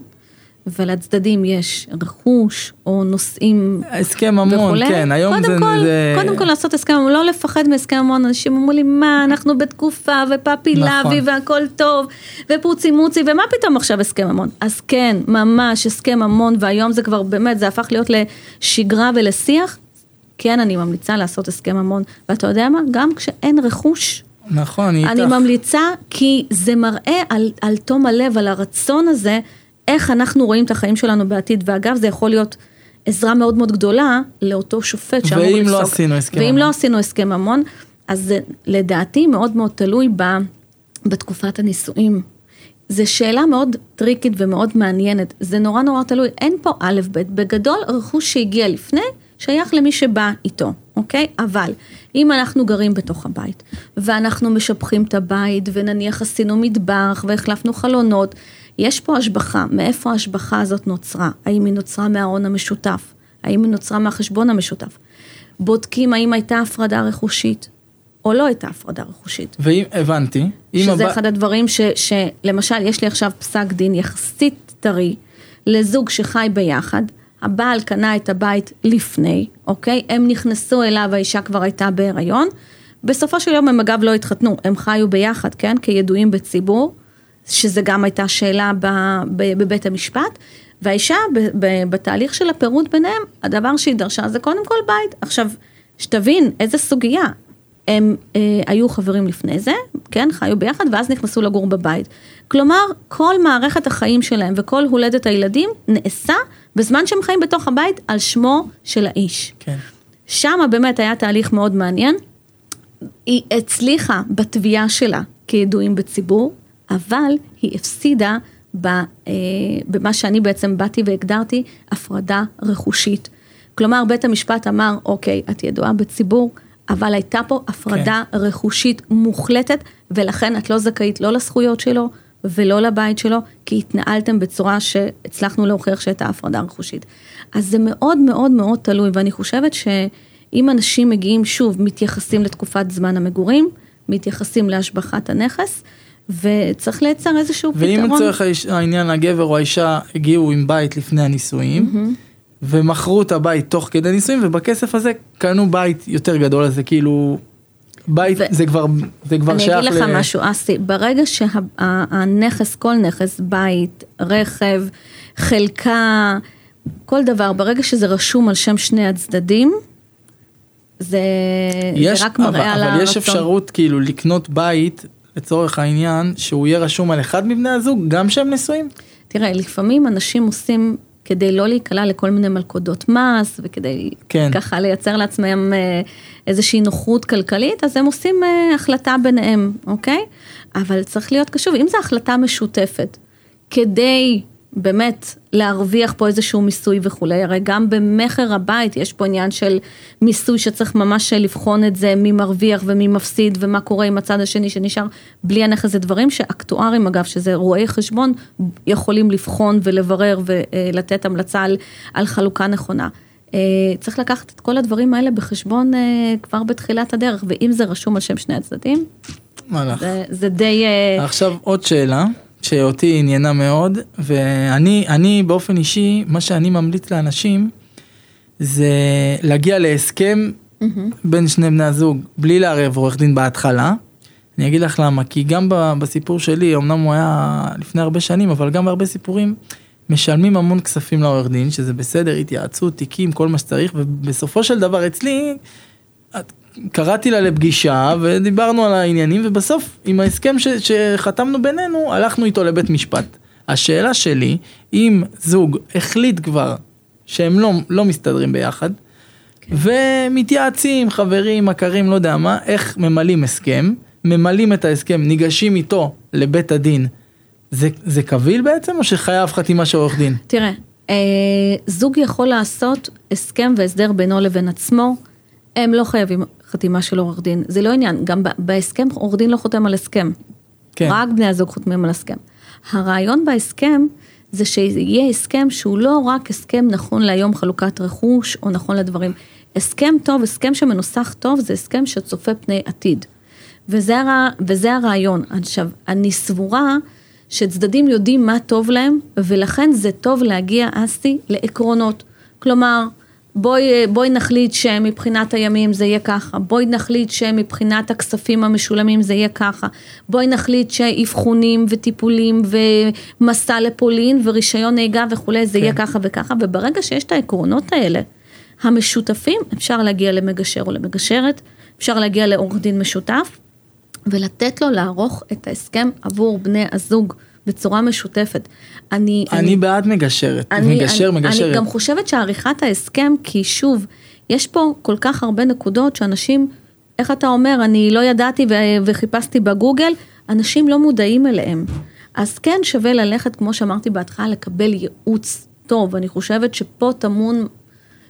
ולצדדים יש רכוש או נושאים הסכם ממון, וכולי, כן, היום קודם זה... כל, זה... קודם כל לעשות הסכם ממון, לא לפחד מהסכם ממון, אנשים אמרו לי, מה, אנחנו בתקופה, ופפי נכון. לוי, והכל טוב, ופוצי מוצי, ומה פתאום עכשיו הסכם ממון? אז כן, ממש הסכם ממון, והיום זה כבר באמת, זה הפך להיות לשגרה ולשיח. כן, אני ממליצה לעשות הסכם ממון, ואתה יודע מה? גם כשאין רכוש, נכון, אני אני איתך. ממליצה כי זה מראה על, על תום הלב, על הרצון הזה, איך אנחנו רואים את החיים שלנו בעתיד, ואגב זה יכול להיות עזרה מאוד מאוד גדולה לאותו שופט שאמור ואם לפסוק. לא עשינו הסכם ואם ממון. לא עשינו הסכם ממון, אז זה לדעתי מאוד מאוד תלוי ב, בתקופת הנישואים. זו שאלה מאוד טריקית ומאוד מעניינת, זה נורא נורא תלוי, אין פה א' ב', בגדול רכוש שהגיע לפני, שייך למי שבא איתו, אוקיי? אבל אם אנחנו גרים בתוך הבית, ואנחנו משבחים את הבית, ונניח עשינו מטבח, והחלפנו חלונות, יש פה השבחה, מאיפה ההשבחה הזאת נוצרה? האם היא נוצרה מההון המשותף? האם היא נוצרה מהחשבון המשותף? בודקים האם הייתה הפרדה רכושית, או לא הייתה הפרדה רכושית. ואם, הבנתי. שזה הבא- אחד הדברים ש, שלמשל, יש לי עכשיו פסק דין יחסית טרי לזוג שחי ביחד, הבעל קנה את הבית לפני, אוקיי? הם נכנסו אליו, האישה כבר הייתה בהיריון. בסופו של יום הם אגב לא התחתנו, הם חיו ביחד, כן? כידועים בציבור, שזה גם הייתה שאלה בבית המשפט. והאישה בתהליך של הפירוד ביניהם, הדבר שהיא דרשה זה קודם כל בית. עכשיו, שתבין איזה סוגיה, הם אה, היו חברים לפני זה, כן, חיו ביחד, ואז נכנסו לגור בבית. כלומר, כל מערכת החיים שלהם וכל הולדת הילדים נעשה בזמן שהם חיים בתוך הבית על שמו של האיש. כן. שם באמת היה תהליך מאוד מעניין. היא הצליחה בתביעה שלה כידועים בציבור, אבל היא הפסידה אה, במה שאני בעצם באתי והגדרתי הפרדה רכושית. כלומר, בית המשפט אמר, אוקיי, את ידועה בציבור, אבל הייתה פה הפרדה כן. רכושית מוחלטת, ולכן את לא זכאית לא לזכויות שלו ולא לבית שלו, כי התנהלתם בצורה שהצלחנו להוכיח שהייתה הפרדה רכושית. אז זה מאוד מאוד מאוד תלוי, ואני חושבת שאם אנשים מגיעים, שוב, מתייחסים לתקופת זמן המגורים, מתייחסים להשבחת הנכס, וצריך לייצר איזשהו ואם פתרון. לצורך האיש- העניין הגבר או האישה הגיעו עם בית לפני הנישואים, ומכרו את הבית תוך כדי נישואים, ובכסף הזה קנו בית יותר גדול, אז זה כאילו, בית ו- זה כבר, זה כבר אני שייך אגיד לך משהו, אסי, ברגע שהנכס, כל נכס, בית, רכב, חלקה, כל דבר, ברגע שזה רשום על שם שני הצדדים, זה, יש, זה רק מראה אבל, על אבל הרצון. יש אפשרות כאילו לקנות בית, לצורך העניין, שהוא יהיה רשום על אחד מבני הזוג, גם שהם נשואים? תראה, לפעמים אנשים עושים, כדי לא להיקלע לכל מיני מלכודות מס, וכדי כן. ככה לייצר לעצמם אה, איזושהי נוחות כלכלית, אז הם עושים אה, החלטה ביניהם, אוקיי? אבל צריך להיות קשוב, אם זו החלטה משותפת, כדי באמת להרוויח פה איזשהו מיסוי וכולי, הרי גם במכר הבית יש פה עניין של מיסוי שצריך ממש לבחון את זה, מי מרוויח ומי מפסיד ומה קורה עם הצד השני שנשאר בלי הנכס, זה דברים שאקטוארים אגב, שזה רואי חשבון, יכולים לבחון ולברר ולתת המלצה על, על חלוקה נכונה. אה, צריך לקחת את כל הדברים האלה בחשבון אה, כבר בתחילת הדרך, ואם זה רשום על שם שני הצדדים? זה, זה די... אה, עכשיו עוד שאלה שאותי עניינה מאוד ואני אני באופן אישי מה שאני ממליץ לאנשים זה להגיע להסכם בין שני בני הזוג בלי לערב עורך דין בהתחלה. אני אגיד לך למה כי גם בסיפור שלי אמנם הוא היה לפני הרבה שנים אבל גם בהרבה סיפורים משלמים המון כספים לעורך דין שזה בסדר התייעצות תיקים כל מה שצריך ובסופו של דבר אצלי קראתי לה לפגישה ודיברנו על העניינים ובסוף עם ההסכם ש, שחתמנו בינינו הלכנו איתו לבית משפט. השאלה שלי אם זוג החליט כבר שהם לא, לא מסתדרים ביחד כן. ומתייעצים, חברים, מכרים, לא יודע מה, איך ממלאים הסכם, ממלאים את ההסכם, ניגשים איתו לבית הדין. זה, זה קביל בעצם, או שחייב חתימה של עורך דין? תראה, אה, זוג יכול לעשות הסכם והסדר בינו לבין עצמו, הם לא חייבים חתימה של עורך דין, זה לא עניין, גם בהסכם עורך דין לא חותם על הסכם. כן. רק בני הזוג חותמים על הסכם. הרעיון בהסכם זה שיהיה הסכם שהוא לא רק הסכם נכון להיום חלוקת רכוש או נכון לדברים. הסכם טוב, הסכם שמנוסח טוב, זה הסכם שצופה פני עתיד. וזה, הר... וזה הרעיון. עכשיו, אני סבורה שצדדים יודעים מה טוב להם, ולכן זה טוב להגיע, אסי, לעקרונות. כלומר, בואי, בואי נחליט שמבחינת הימים זה יהיה ככה, בואי נחליט שמבחינת הכספים המשולמים זה יהיה ככה, בואי נחליט שאבחונים וטיפולים ומסע לפולין ורישיון נהיגה וכולי זה כן. יהיה ככה וככה, וברגע שיש את העקרונות האלה, המשותפים, אפשר להגיע למגשר או למגשרת, אפשר להגיע לעורך דין משותף, ולתת לו לערוך את ההסכם עבור בני הזוג. בצורה משותפת. אני, אני, אני בעד מגשרת, אני, מגשר, אני, מגשרת. אני גם חושבת שעריכת ההסכם, כי שוב, יש פה כל כך הרבה נקודות שאנשים, איך אתה אומר, אני לא ידעתי וחיפשתי בגוגל, אנשים לא מודעים אליהם. אז כן שווה ללכת, כמו שאמרתי בהתחלה, לקבל ייעוץ טוב. אני חושבת שפה טמון,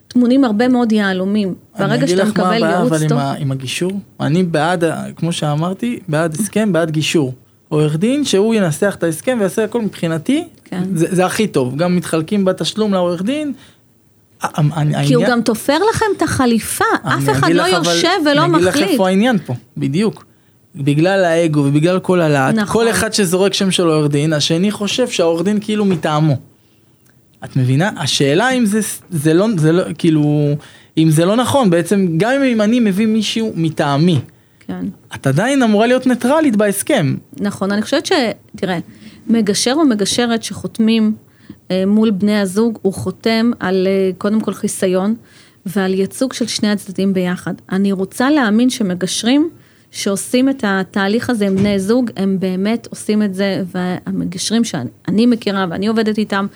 טמונים הרבה מאוד יהלומים. ברגע שאתה מקבל ייעוץ טוב... אני אגיד לך מה הבעיה אבל עם הגישור. אני בעד, כמו שאמרתי, בעד הסכם, בעד גישור. עורך דין שהוא ינסח את ההסכם ויעשה הכל מבחינתי, כן. זה, זה הכי טוב, גם מתחלקים בתשלום לעורך דין. אני, כי הוא גם תופר לכם את החליפה, אף אחד לא יושב ולא מחליט. אני אגיד לך איפה העניין פה, בדיוק. בגלל האגו ובגלל כל הלהט, נכון. כל אחד שזורק שם של עורך דין, השני חושב שהעורך דין כאילו מטעמו. את מבינה? השאלה אם זה, זה לא, זה לא, כאילו, אם זה לא נכון, בעצם גם אם אני מביא מישהו מטעמי, כן. את עדיין אמורה להיות ניטרלית בהסכם. נכון, אני חושבת ש... תראה, מגשר או מגשרת שחותמים אה, מול בני הזוג, הוא חותם על אה, קודם כל חיסיון ועל ייצוג של שני הצדדים ביחד. אני רוצה להאמין שמגשרים שעושים את התהליך הזה עם בני זוג, הם באמת עושים את זה, והמגשרים שאני מכירה ואני עובדת איתם,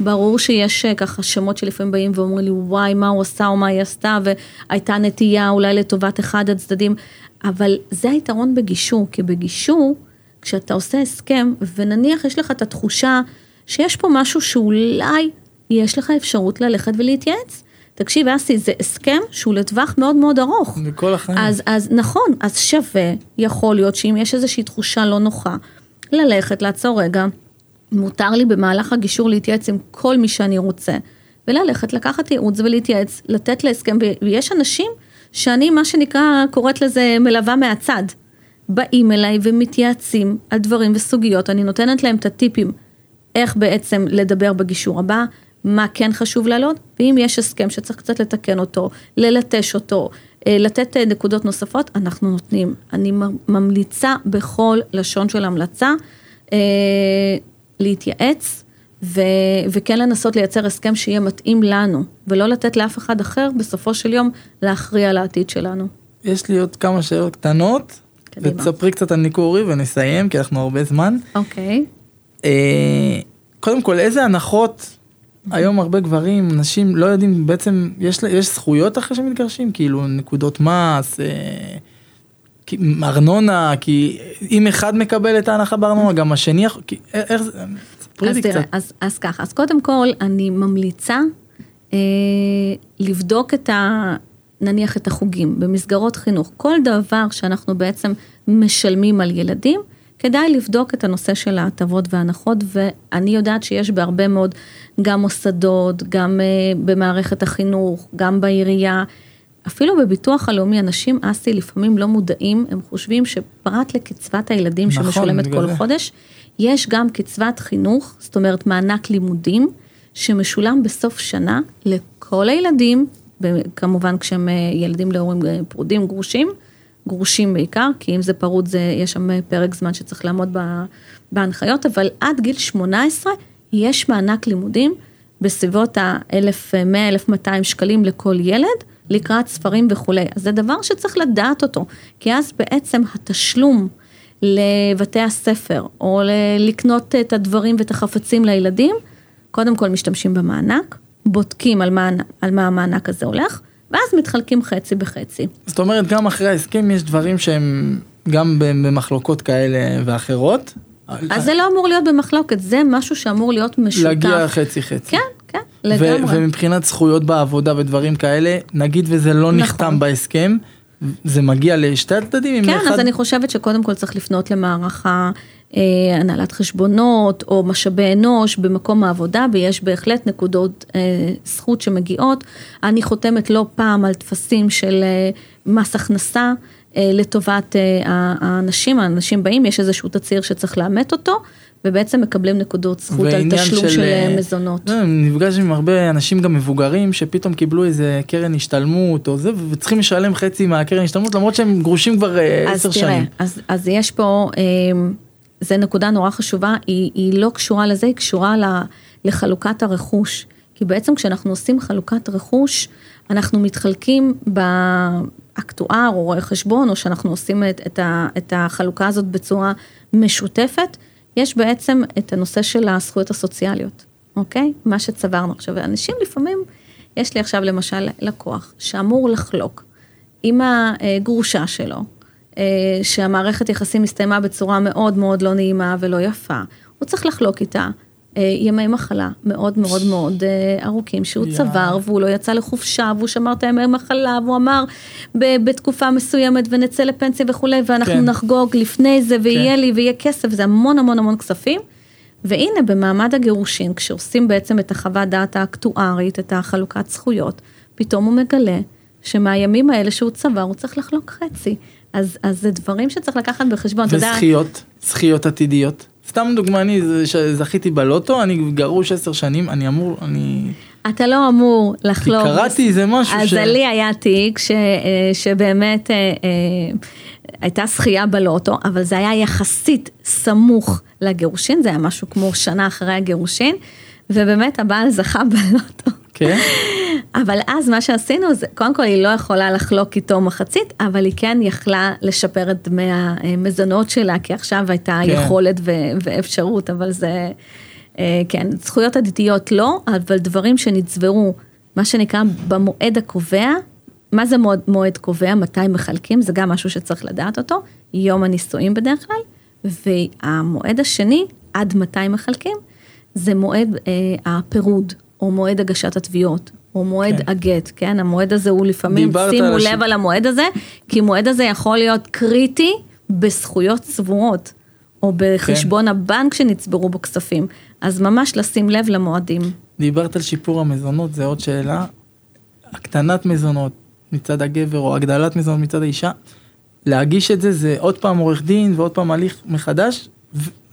ברור שיש אה, ככה שמות שלפעמים באים ואומרים לי, וואי, מה הוא עשה או מה היא עשתה, והייתה נטייה אולי לטובת אחד הצדדים. אבל זה היתרון בגישור, כי בגישור, כשאתה עושה הסכם, ונניח יש לך את התחושה שיש פה משהו שאולי יש לך אפשרות ללכת ולהתייעץ. תקשיב, אסי, זה הסכם שהוא לטווח מאוד מאוד ארוך. מכל החיים. אז, אז נכון, אז שווה, יכול להיות שאם יש איזושהי תחושה לא נוחה, ללכת, לעצור רגע, מותר לי במהלך הגישור להתייעץ עם כל מי שאני רוצה, וללכת, לקחת ייעוץ ולהתייעץ, לתת להסכם, ויש אנשים שאני, מה שנקרא, קוראת לזה מלווה מהצד. באים אליי ומתייעצים על דברים וסוגיות, אני נותנת להם את הטיפים איך בעצם לדבר בגישור הבא, מה כן חשוב להעלות, ואם יש הסכם שצריך קצת לתקן אותו, ללטש אותו, אה, לתת אה, נקודות נוספות, אנחנו נותנים. אני ממליצה בכל לשון של המלצה אה, להתייעץ ו, וכן לנסות לייצר הסכם שיהיה מתאים לנו, ולא לתת לאף אחד אחר בסופו של יום להכריע על העתיד שלנו. יש לי עוד כמה שאלות קטנות, ותספרי קצת על ניקורי ונסיים, כי אנחנו הרבה זמן. אוקיי. אה, קודם כל, איזה הנחות היום הרבה גברים, נשים לא יודעים, בעצם יש, יש זכויות אחרי שמתגרשים? כאילו נקודות מס, אה, ארנונה, כי אם אחד מקבל את ההנחה בארנונה, גם השני, כי, איך זה, אז תראה, אז, אז ככה, אז קודם כל אני ממליצה אה, לבדוק את ה... נניח את החוגים. במסגרות חינוך, כל דבר שאנחנו בעצם משלמים על ילדים, כדאי לבדוק את הנושא של ההטבות והנחות, ואני יודעת שיש בהרבה מאוד, גם מוסדות, גם אה, במערכת החינוך, גם בעירייה, אפילו בביטוח הלאומי, אנשים אסי לפעמים לא מודעים, הם חושבים שפרט לקצבת הילדים נכון, שמשולמת כל זה. חודש, יש גם קצבת חינוך, זאת אומרת מענק לימודים, שמשולם בסוף שנה לכל הילדים, כמובן כשהם אה, ילדים להורים אה, פרודים, גרושים, גרושים בעיקר, כי אם זה פרוד, זה, יש שם פרק זמן שצריך לעמוד בהנחיות, אבל עד גיל 18 יש מענק לימודים בסביבות ה-1,100-1,200 שקלים לכל ילד, לקראת ספרים וכולי. אז זה דבר שצריך לדעת אותו, כי אז בעצם התשלום לבתי הספר, או לקנות את הדברים ואת החפצים לילדים, קודם כל משתמשים במענק, בודקים על מה, על מה המענק הזה הולך, ואז מתחלקים חצי בחצי. זאת אומרת, גם אחרי ההסכם יש דברים שהם גם במחלוקות כאלה ואחרות. אז זה לא אמור להיות במחלוקת, זה משהו שאמור להיות משותף. להגיע חצי חצי. כן, כן, לגמרי. ומבחינת זכויות בעבודה ודברים כאלה, נגיד וזה לא נכון. נחתם בהסכם, זה מגיע לשתי הצדדים? כן, אחד... אז אני חושבת שקודם כל צריך לפנות למערכה אה, הנהלת חשבונות או משאבי אנוש במקום העבודה, ויש בהחלט נקודות אה, זכות שמגיעות. אני חותמת לא פעם על טפסים של אה, מס הכנסה. אה, לטובת אה, האנשים, האנשים באים, יש איזשהו תצהיר שצריך לאמת אותו, ובעצם מקבלים נקודות זכות על תשלום של, של אה, מזונות. לא, נפגש עם הרבה אנשים גם מבוגרים שפתאום קיבלו איזה קרן השתלמות או זה, וצריכים לשלם חצי מהקרן השתלמות למרות שהם גרושים כבר עשר שנים. אז תראה, אז יש פה, זה נקודה נורא חשובה, היא, היא לא קשורה לזה, היא קשורה לחלוקת הרכוש. כי בעצם כשאנחנו עושים חלוקת רכוש, אנחנו מתחלקים באקטואר או רואה חשבון, או שאנחנו עושים את, את, ה, את החלוקה הזאת בצורה משותפת, יש בעצם את הנושא של הזכויות הסוציאליות, אוקיי? מה שצברנו עכשיו. אנשים לפעמים, יש לי עכשיו למשל לקוח שאמור לחלוק עם הגרושה שלו, אה, שהמערכת יחסים הסתיימה בצורה מאוד מאוד לא נעימה ולא יפה, הוא צריך לחלוק איתה ימי מחלה מאוד מאוד מאוד אה, ארוכים שהוא yeah. צבר והוא לא יצא לחופשה והוא שמר את הימי מחלה והוא אמר בתקופה מסוימת ונצא לפנסיה וכולי ואנחנו כן. נחגוג לפני זה ויהיה כן. לי ויהיה כסף זה המון המון המון כספים. והנה במעמד הגירושין כשעושים בעצם את החוות דעת האקטוארית את החלוקת זכויות פתאום הוא מגלה שמהימים האלה שהוא צבר הוא צריך לחלוק חצי אז, אז זה דברים שצריך לקחת בחשבון. וזכיות, זכיות עתידיות. סתם דוגמה, אני זכיתי בלוטו, אני גרוש עשר שנים, אני אמור, אני... אתה לא אמור לחלוק. כי קראתי איזה משהו אז ש... אז לי היה תיק ש... אה, שבאמת אה, אה, הייתה זכייה בלוטו, אבל זה היה יחסית סמוך לגירושין, זה היה משהו כמו שנה אחרי הגירושין, ובאמת הבעל זכה בלוטו. כן. אבל אז מה שעשינו זה, קודם כל היא לא יכולה לחלוק איתו מחצית, אבל היא כן יכלה לשפר את דמי המזונות שלה, כי עכשיו הייתה כן. יכולת ו- ואפשרות, אבל זה, אה, כן, זכויות עתידיות לא, אבל דברים שנצברו, מה שנקרא במועד הקובע, מה זה מועד, מועד קובע, מתי מחלקים, זה גם משהו שצריך לדעת אותו, יום הנישואים בדרך כלל, והמועד השני, עד מתי מחלקים, זה מועד אה, הפירוד, או מועד הגשת התביעות, או מועד כן. הגט, כן? המועד הזה הוא לפעמים, שימו לב. על המועד הזה, כי מועד הזה יכול להיות קריטי בזכויות צבורות, או בחשבון כן. הבנק שנצברו בו כספים. אז ממש לשים לב למועדים. דיברת על שיפור המזונות, זה עוד שאלה. הקטנת מזונות מצד הגבר, או הגדלת מזונות מצד האישה, להגיש את זה, זה עוד פעם עורך דין ועוד פעם הליך מחדש,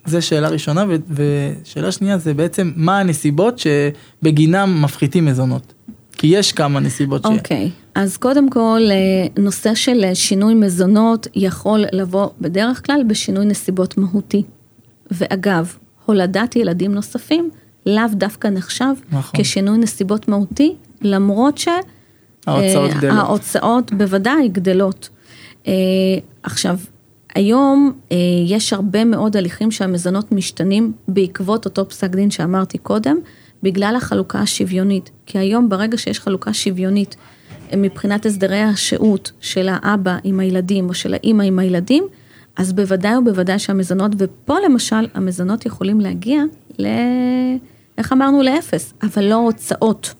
זה שאלה ראשונה, ושאלה שנייה זה בעצם מה הנסיבות שבגינם מפחיתים מזונות. כי יש כמה נסיבות ש... אוקיי, okay. אז קודם כל, אה, נושא של אה, שינוי מזונות יכול לבוא בדרך כלל בשינוי נסיבות מהותי. ואגב, הולדת ילדים נוספים לאו דווקא נחשב נכון. כשינוי נסיבות מהותי, למרות שההוצאות אה, גדלות. ההוצאות בוודאי גדלות. עכשיו, היום אה, יש הרבה מאוד הליכים שהמזונות משתנים בעקבות אותו פסק דין שאמרתי קודם, בגלל החלוקה השוויונית. כי היום ברגע שיש חלוקה שוויונית אה, מבחינת הסדרי השהות של האבא עם הילדים או של האימא עם הילדים, אז בוודאי ובוודאי שהמזונות, ופה למשל המזונות יכולים להגיע ל... איך אמרנו? לאפס, אבל לא הוצאות.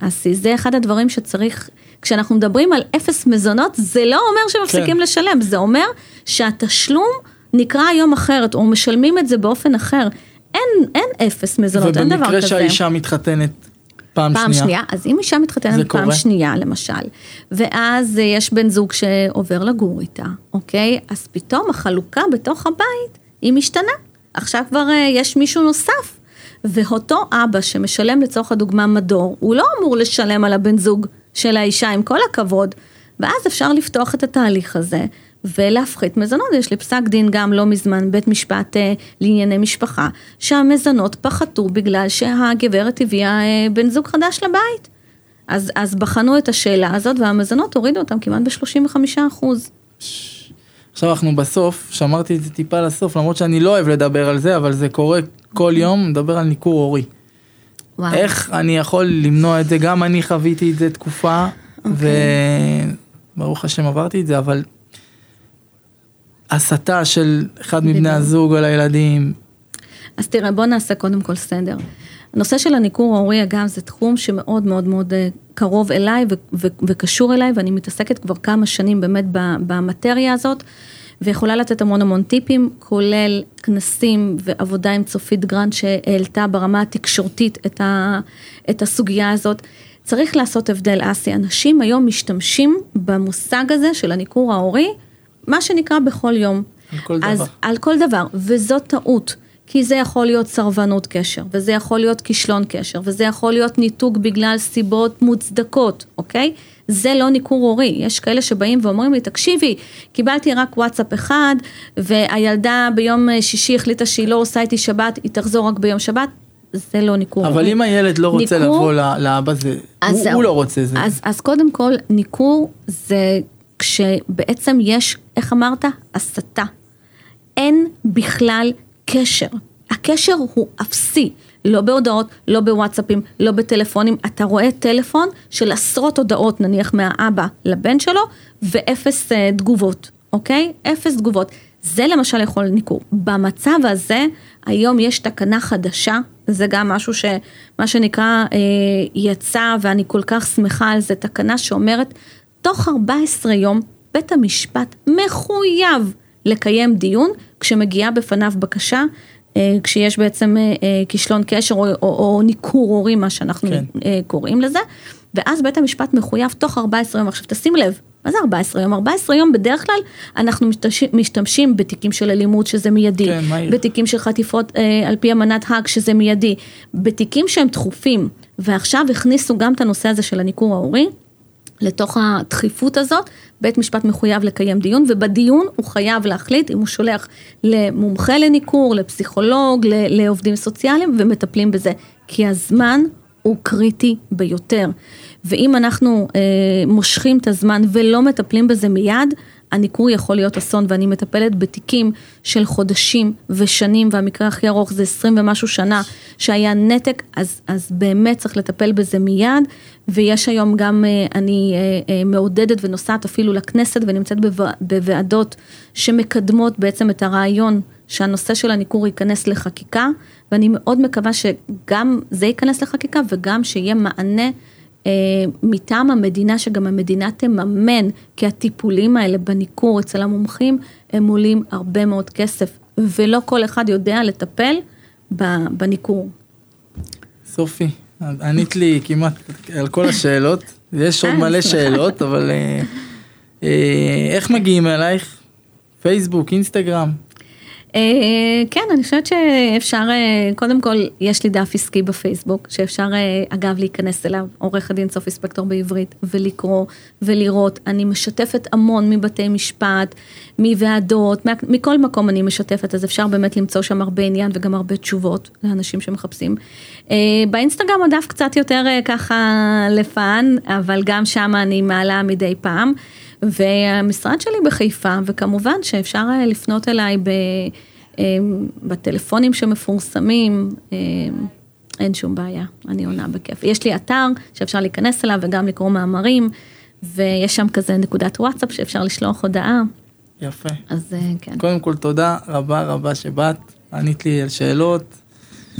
אז זה אחד הדברים שצריך, כשאנחנו מדברים על אפס מזונות, זה לא אומר שמפסיקים כן. לשלם, זה אומר שהתשלום נקרא היום אחרת, או משלמים את זה באופן אחר. אין, אין אפס מזונות, אין דבר כזה. ובמקרה שהאישה מתחתנת פעם, פעם שנייה. שנייה, אז אם אישה מתחתנת פעם קורה. שנייה למשל, ואז יש בן זוג שעובר לגור איתה, אוקיי? אז פתאום החלוקה בתוך הבית היא משתנה. עכשיו כבר אה, יש מישהו נוסף ואותו אבא שמשלם לצורך הדוגמה מדור, הוא לא אמור לשלם על הבן זוג של האישה, עם כל הכבוד. ואז אפשר לפתוח את התהליך הזה ולהפחית מזונות. יש לי פסק דין גם לא מזמן, בית משפט אה, לענייני משפחה, שהמזונות פחתו בגלל שהגברת הביאה אה, בן זוג חדש לבית. אז, אז בחנו את השאלה הזאת והמזונות הורידו אותם כמעט ב-35 אחוז. עכשיו אנחנו בסוף, שמרתי את זה טיפה לסוף, למרות שאני לא אוהב לדבר על זה, אבל זה קורה כל יום, מדבר על ניכור הורי. וואו. איך אני יכול למנוע את זה? גם אני חוויתי את זה תקופה, וברוך השם עברתי את זה, אבל הסתה של אחד מבני בדיוק. הזוג על הילדים, אז תראה, בוא נעשה קודם כל סדר. הנושא של הניכור ההורי, אגב, זה תחום שמאוד מאוד מאוד אה, קרוב אליי ו- ו- וקשור אליי, ואני מתעסקת כבר כמה שנים באמת במטריה הזאת, ויכולה לתת המון המון טיפים, כולל כנסים ועבודה עם צופית גרנד שהעלתה ברמה התקשורתית את, ה- את הסוגיה הזאת. צריך לעשות הבדל, אסי, אנשים היום משתמשים במושג הזה של הניכור ההורי, מה שנקרא בכל יום. על כל אז דבר. על כל דבר, וזאת טעות. כי זה יכול להיות סרבנות קשר, וזה יכול להיות כישלון קשר, וזה יכול להיות ניתוק בגלל סיבות מוצדקות, אוקיי? זה לא ניכור הורי. יש כאלה שבאים ואומרים לי, תקשיבי, קיבלתי רק וואטסאפ אחד, והילדה ביום שישי החליטה שהיא לא עושה איתי שבת, היא תחזור רק ביום שבת. זה לא ניכור אבל הורי. אם הילד לא רוצה ניכור- לבוא לאבא זה, הוא- זהו. הוא לא רוצה זה. אז, אז קודם כל, ניכור זה כשבעצם יש, איך אמרת? הסתה. אין בכלל קשר. הקשר הוא אפסי. לא בהודעות, לא בוואטסאפים, לא בטלפונים. אתה רואה טלפון של עשרות הודעות, נניח מהאבא לבן שלו, ואפס אה, תגובות, אוקיי? אפס תגובות. זה למשל יכול ניכור. במצב הזה, היום יש תקנה חדשה, זה גם משהו שמה שנקרא אה, יצא, ואני כל כך שמחה על זה, תקנה שאומרת, תוך 14 יום בית המשפט מחויב לקיים דיון כשמגיעה בפניו בקשה, כשיש בעצם אה, אה, כישלון קשר או, או, או ניכור הורי, מה שאנחנו כן. אה, קוראים לזה, ואז בית המשפט מחויב תוך 14 יום. עכשיו תשים לב, מה זה 14 יום? 14 יום בדרך כלל אנחנו משתמשים, משתמשים בתיקים של אלימות שזה מיידי, כן. בתיקים של חטיפות אה, על פי אמנת האג שזה מיידי, בתיקים שהם דחופים, ועכשיו הכניסו גם את הנושא הזה של הניכור ההורי, לתוך הדחיפות הזאת, בית משפט מחויב לקיים דיון, ובדיון הוא חייב להחליט אם הוא שולח למומחה לניכור, לפסיכולוג, לעובדים סוציאליים, ומטפלים בזה. כי הזמן הוא קריטי ביותר. ואם אנחנו אה, מושכים את הזמן ולא מטפלים בזה מיד, הניכור יכול להיות אסון, ואני מטפלת בתיקים של חודשים ושנים, והמקרה הכי ארוך זה 20 ומשהו שנה, שהיה נתק, אז, אז באמת צריך לטפל בזה מיד, ויש היום גם, אה, אני אה, אה, מעודדת ונוסעת אפילו לכנסת ונמצאת בווע- בוועדות שמקדמות בעצם את הרעיון שהנושא של הניכור ייכנס לחקיקה, ואני מאוד מקווה שגם זה ייכנס לחקיקה וגם שיהיה מענה מטעם המדינה, שגם המדינה תממן, כי הטיפולים האלה בניכור אצל המומחים, הם עולים הרבה מאוד כסף, ולא כל אחד יודע לטפל בניכור. סופי, ענית לי כמעט על כל השאלות, יש עוד אה, מלא. שאלות, אבל אה, אה, איך מגיעים אלייך? פייסבוק, אינסטגרם? אה, כן, אני חושבת שאפשר, אה, קודם כל, יש לי דף עסקי בפייסבוק, שאפשר, אה, אגב, להיכנס אליו, עורך הדין סופי ספקטור בעברית, ולקרוא ולראות. אני משתפת המון מבתי משפט, מוועדות, מכל מקום אני משתפת, אז אפשר באמת למצוא שם הרבה עניין וגם הרבה תשובות לאנשים שמחפשים. באינסטגרם הדף קצת יותר ככה לפן, אבל גם שם אני מעלה מדי פעם. והמשרד שלי בחיפה, וכמובן שאפשר אה, לפנות אליי ב, אה, בטלפונים שמפורסמים, אה, אין שום בעיה, אני עונה בכיף. יש לי אתר שאפשר להיכנס אליו וגם לקרוא מאמרים, ויש שם כזה נקודת וואטסאפ שאפשר לשלוח הודעה, יפה. אז אה, כן. קודם כל תודה רבה רבה שבאת, ענית לי על שאלות.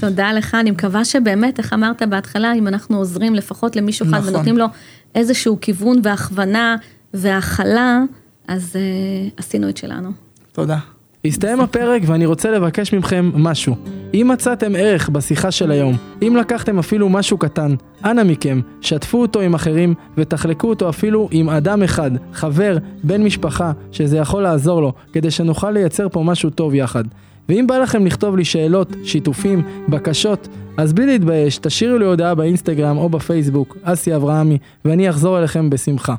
תודה לך, אני מקווה שבאמת, איך אמרת בהתחלה, אם אנחנו עוזרים לפחות למישהו אחד נכון. ונותנים לו איזשהו כיוון והכוונה והכלה, אז אה, עשינו את שלנו. תודה. הסתיים הפרק ואני רוצה לבקש מכם משהו. אם מצאתם ערך בשיחה של היום, אם לקחתם אפילו משהו קטן, אנא מכם, שתפו אותו עם אחרים ותחלקו אותו אפילו עם אדם אחד, חבר, בן משפחה, שזה יכול לעזור לו, כדי שנוכל לייצר פה משהו טוב יחד. ואם בא לכם לכתוב לי שאלות, שיתופים, בקשות, אז בלי להתבייש, תשאירו לי הודעה באינסטגרם או בפייסבוק, אסי אברהמי, ואני אחזור אליכם בשמחה.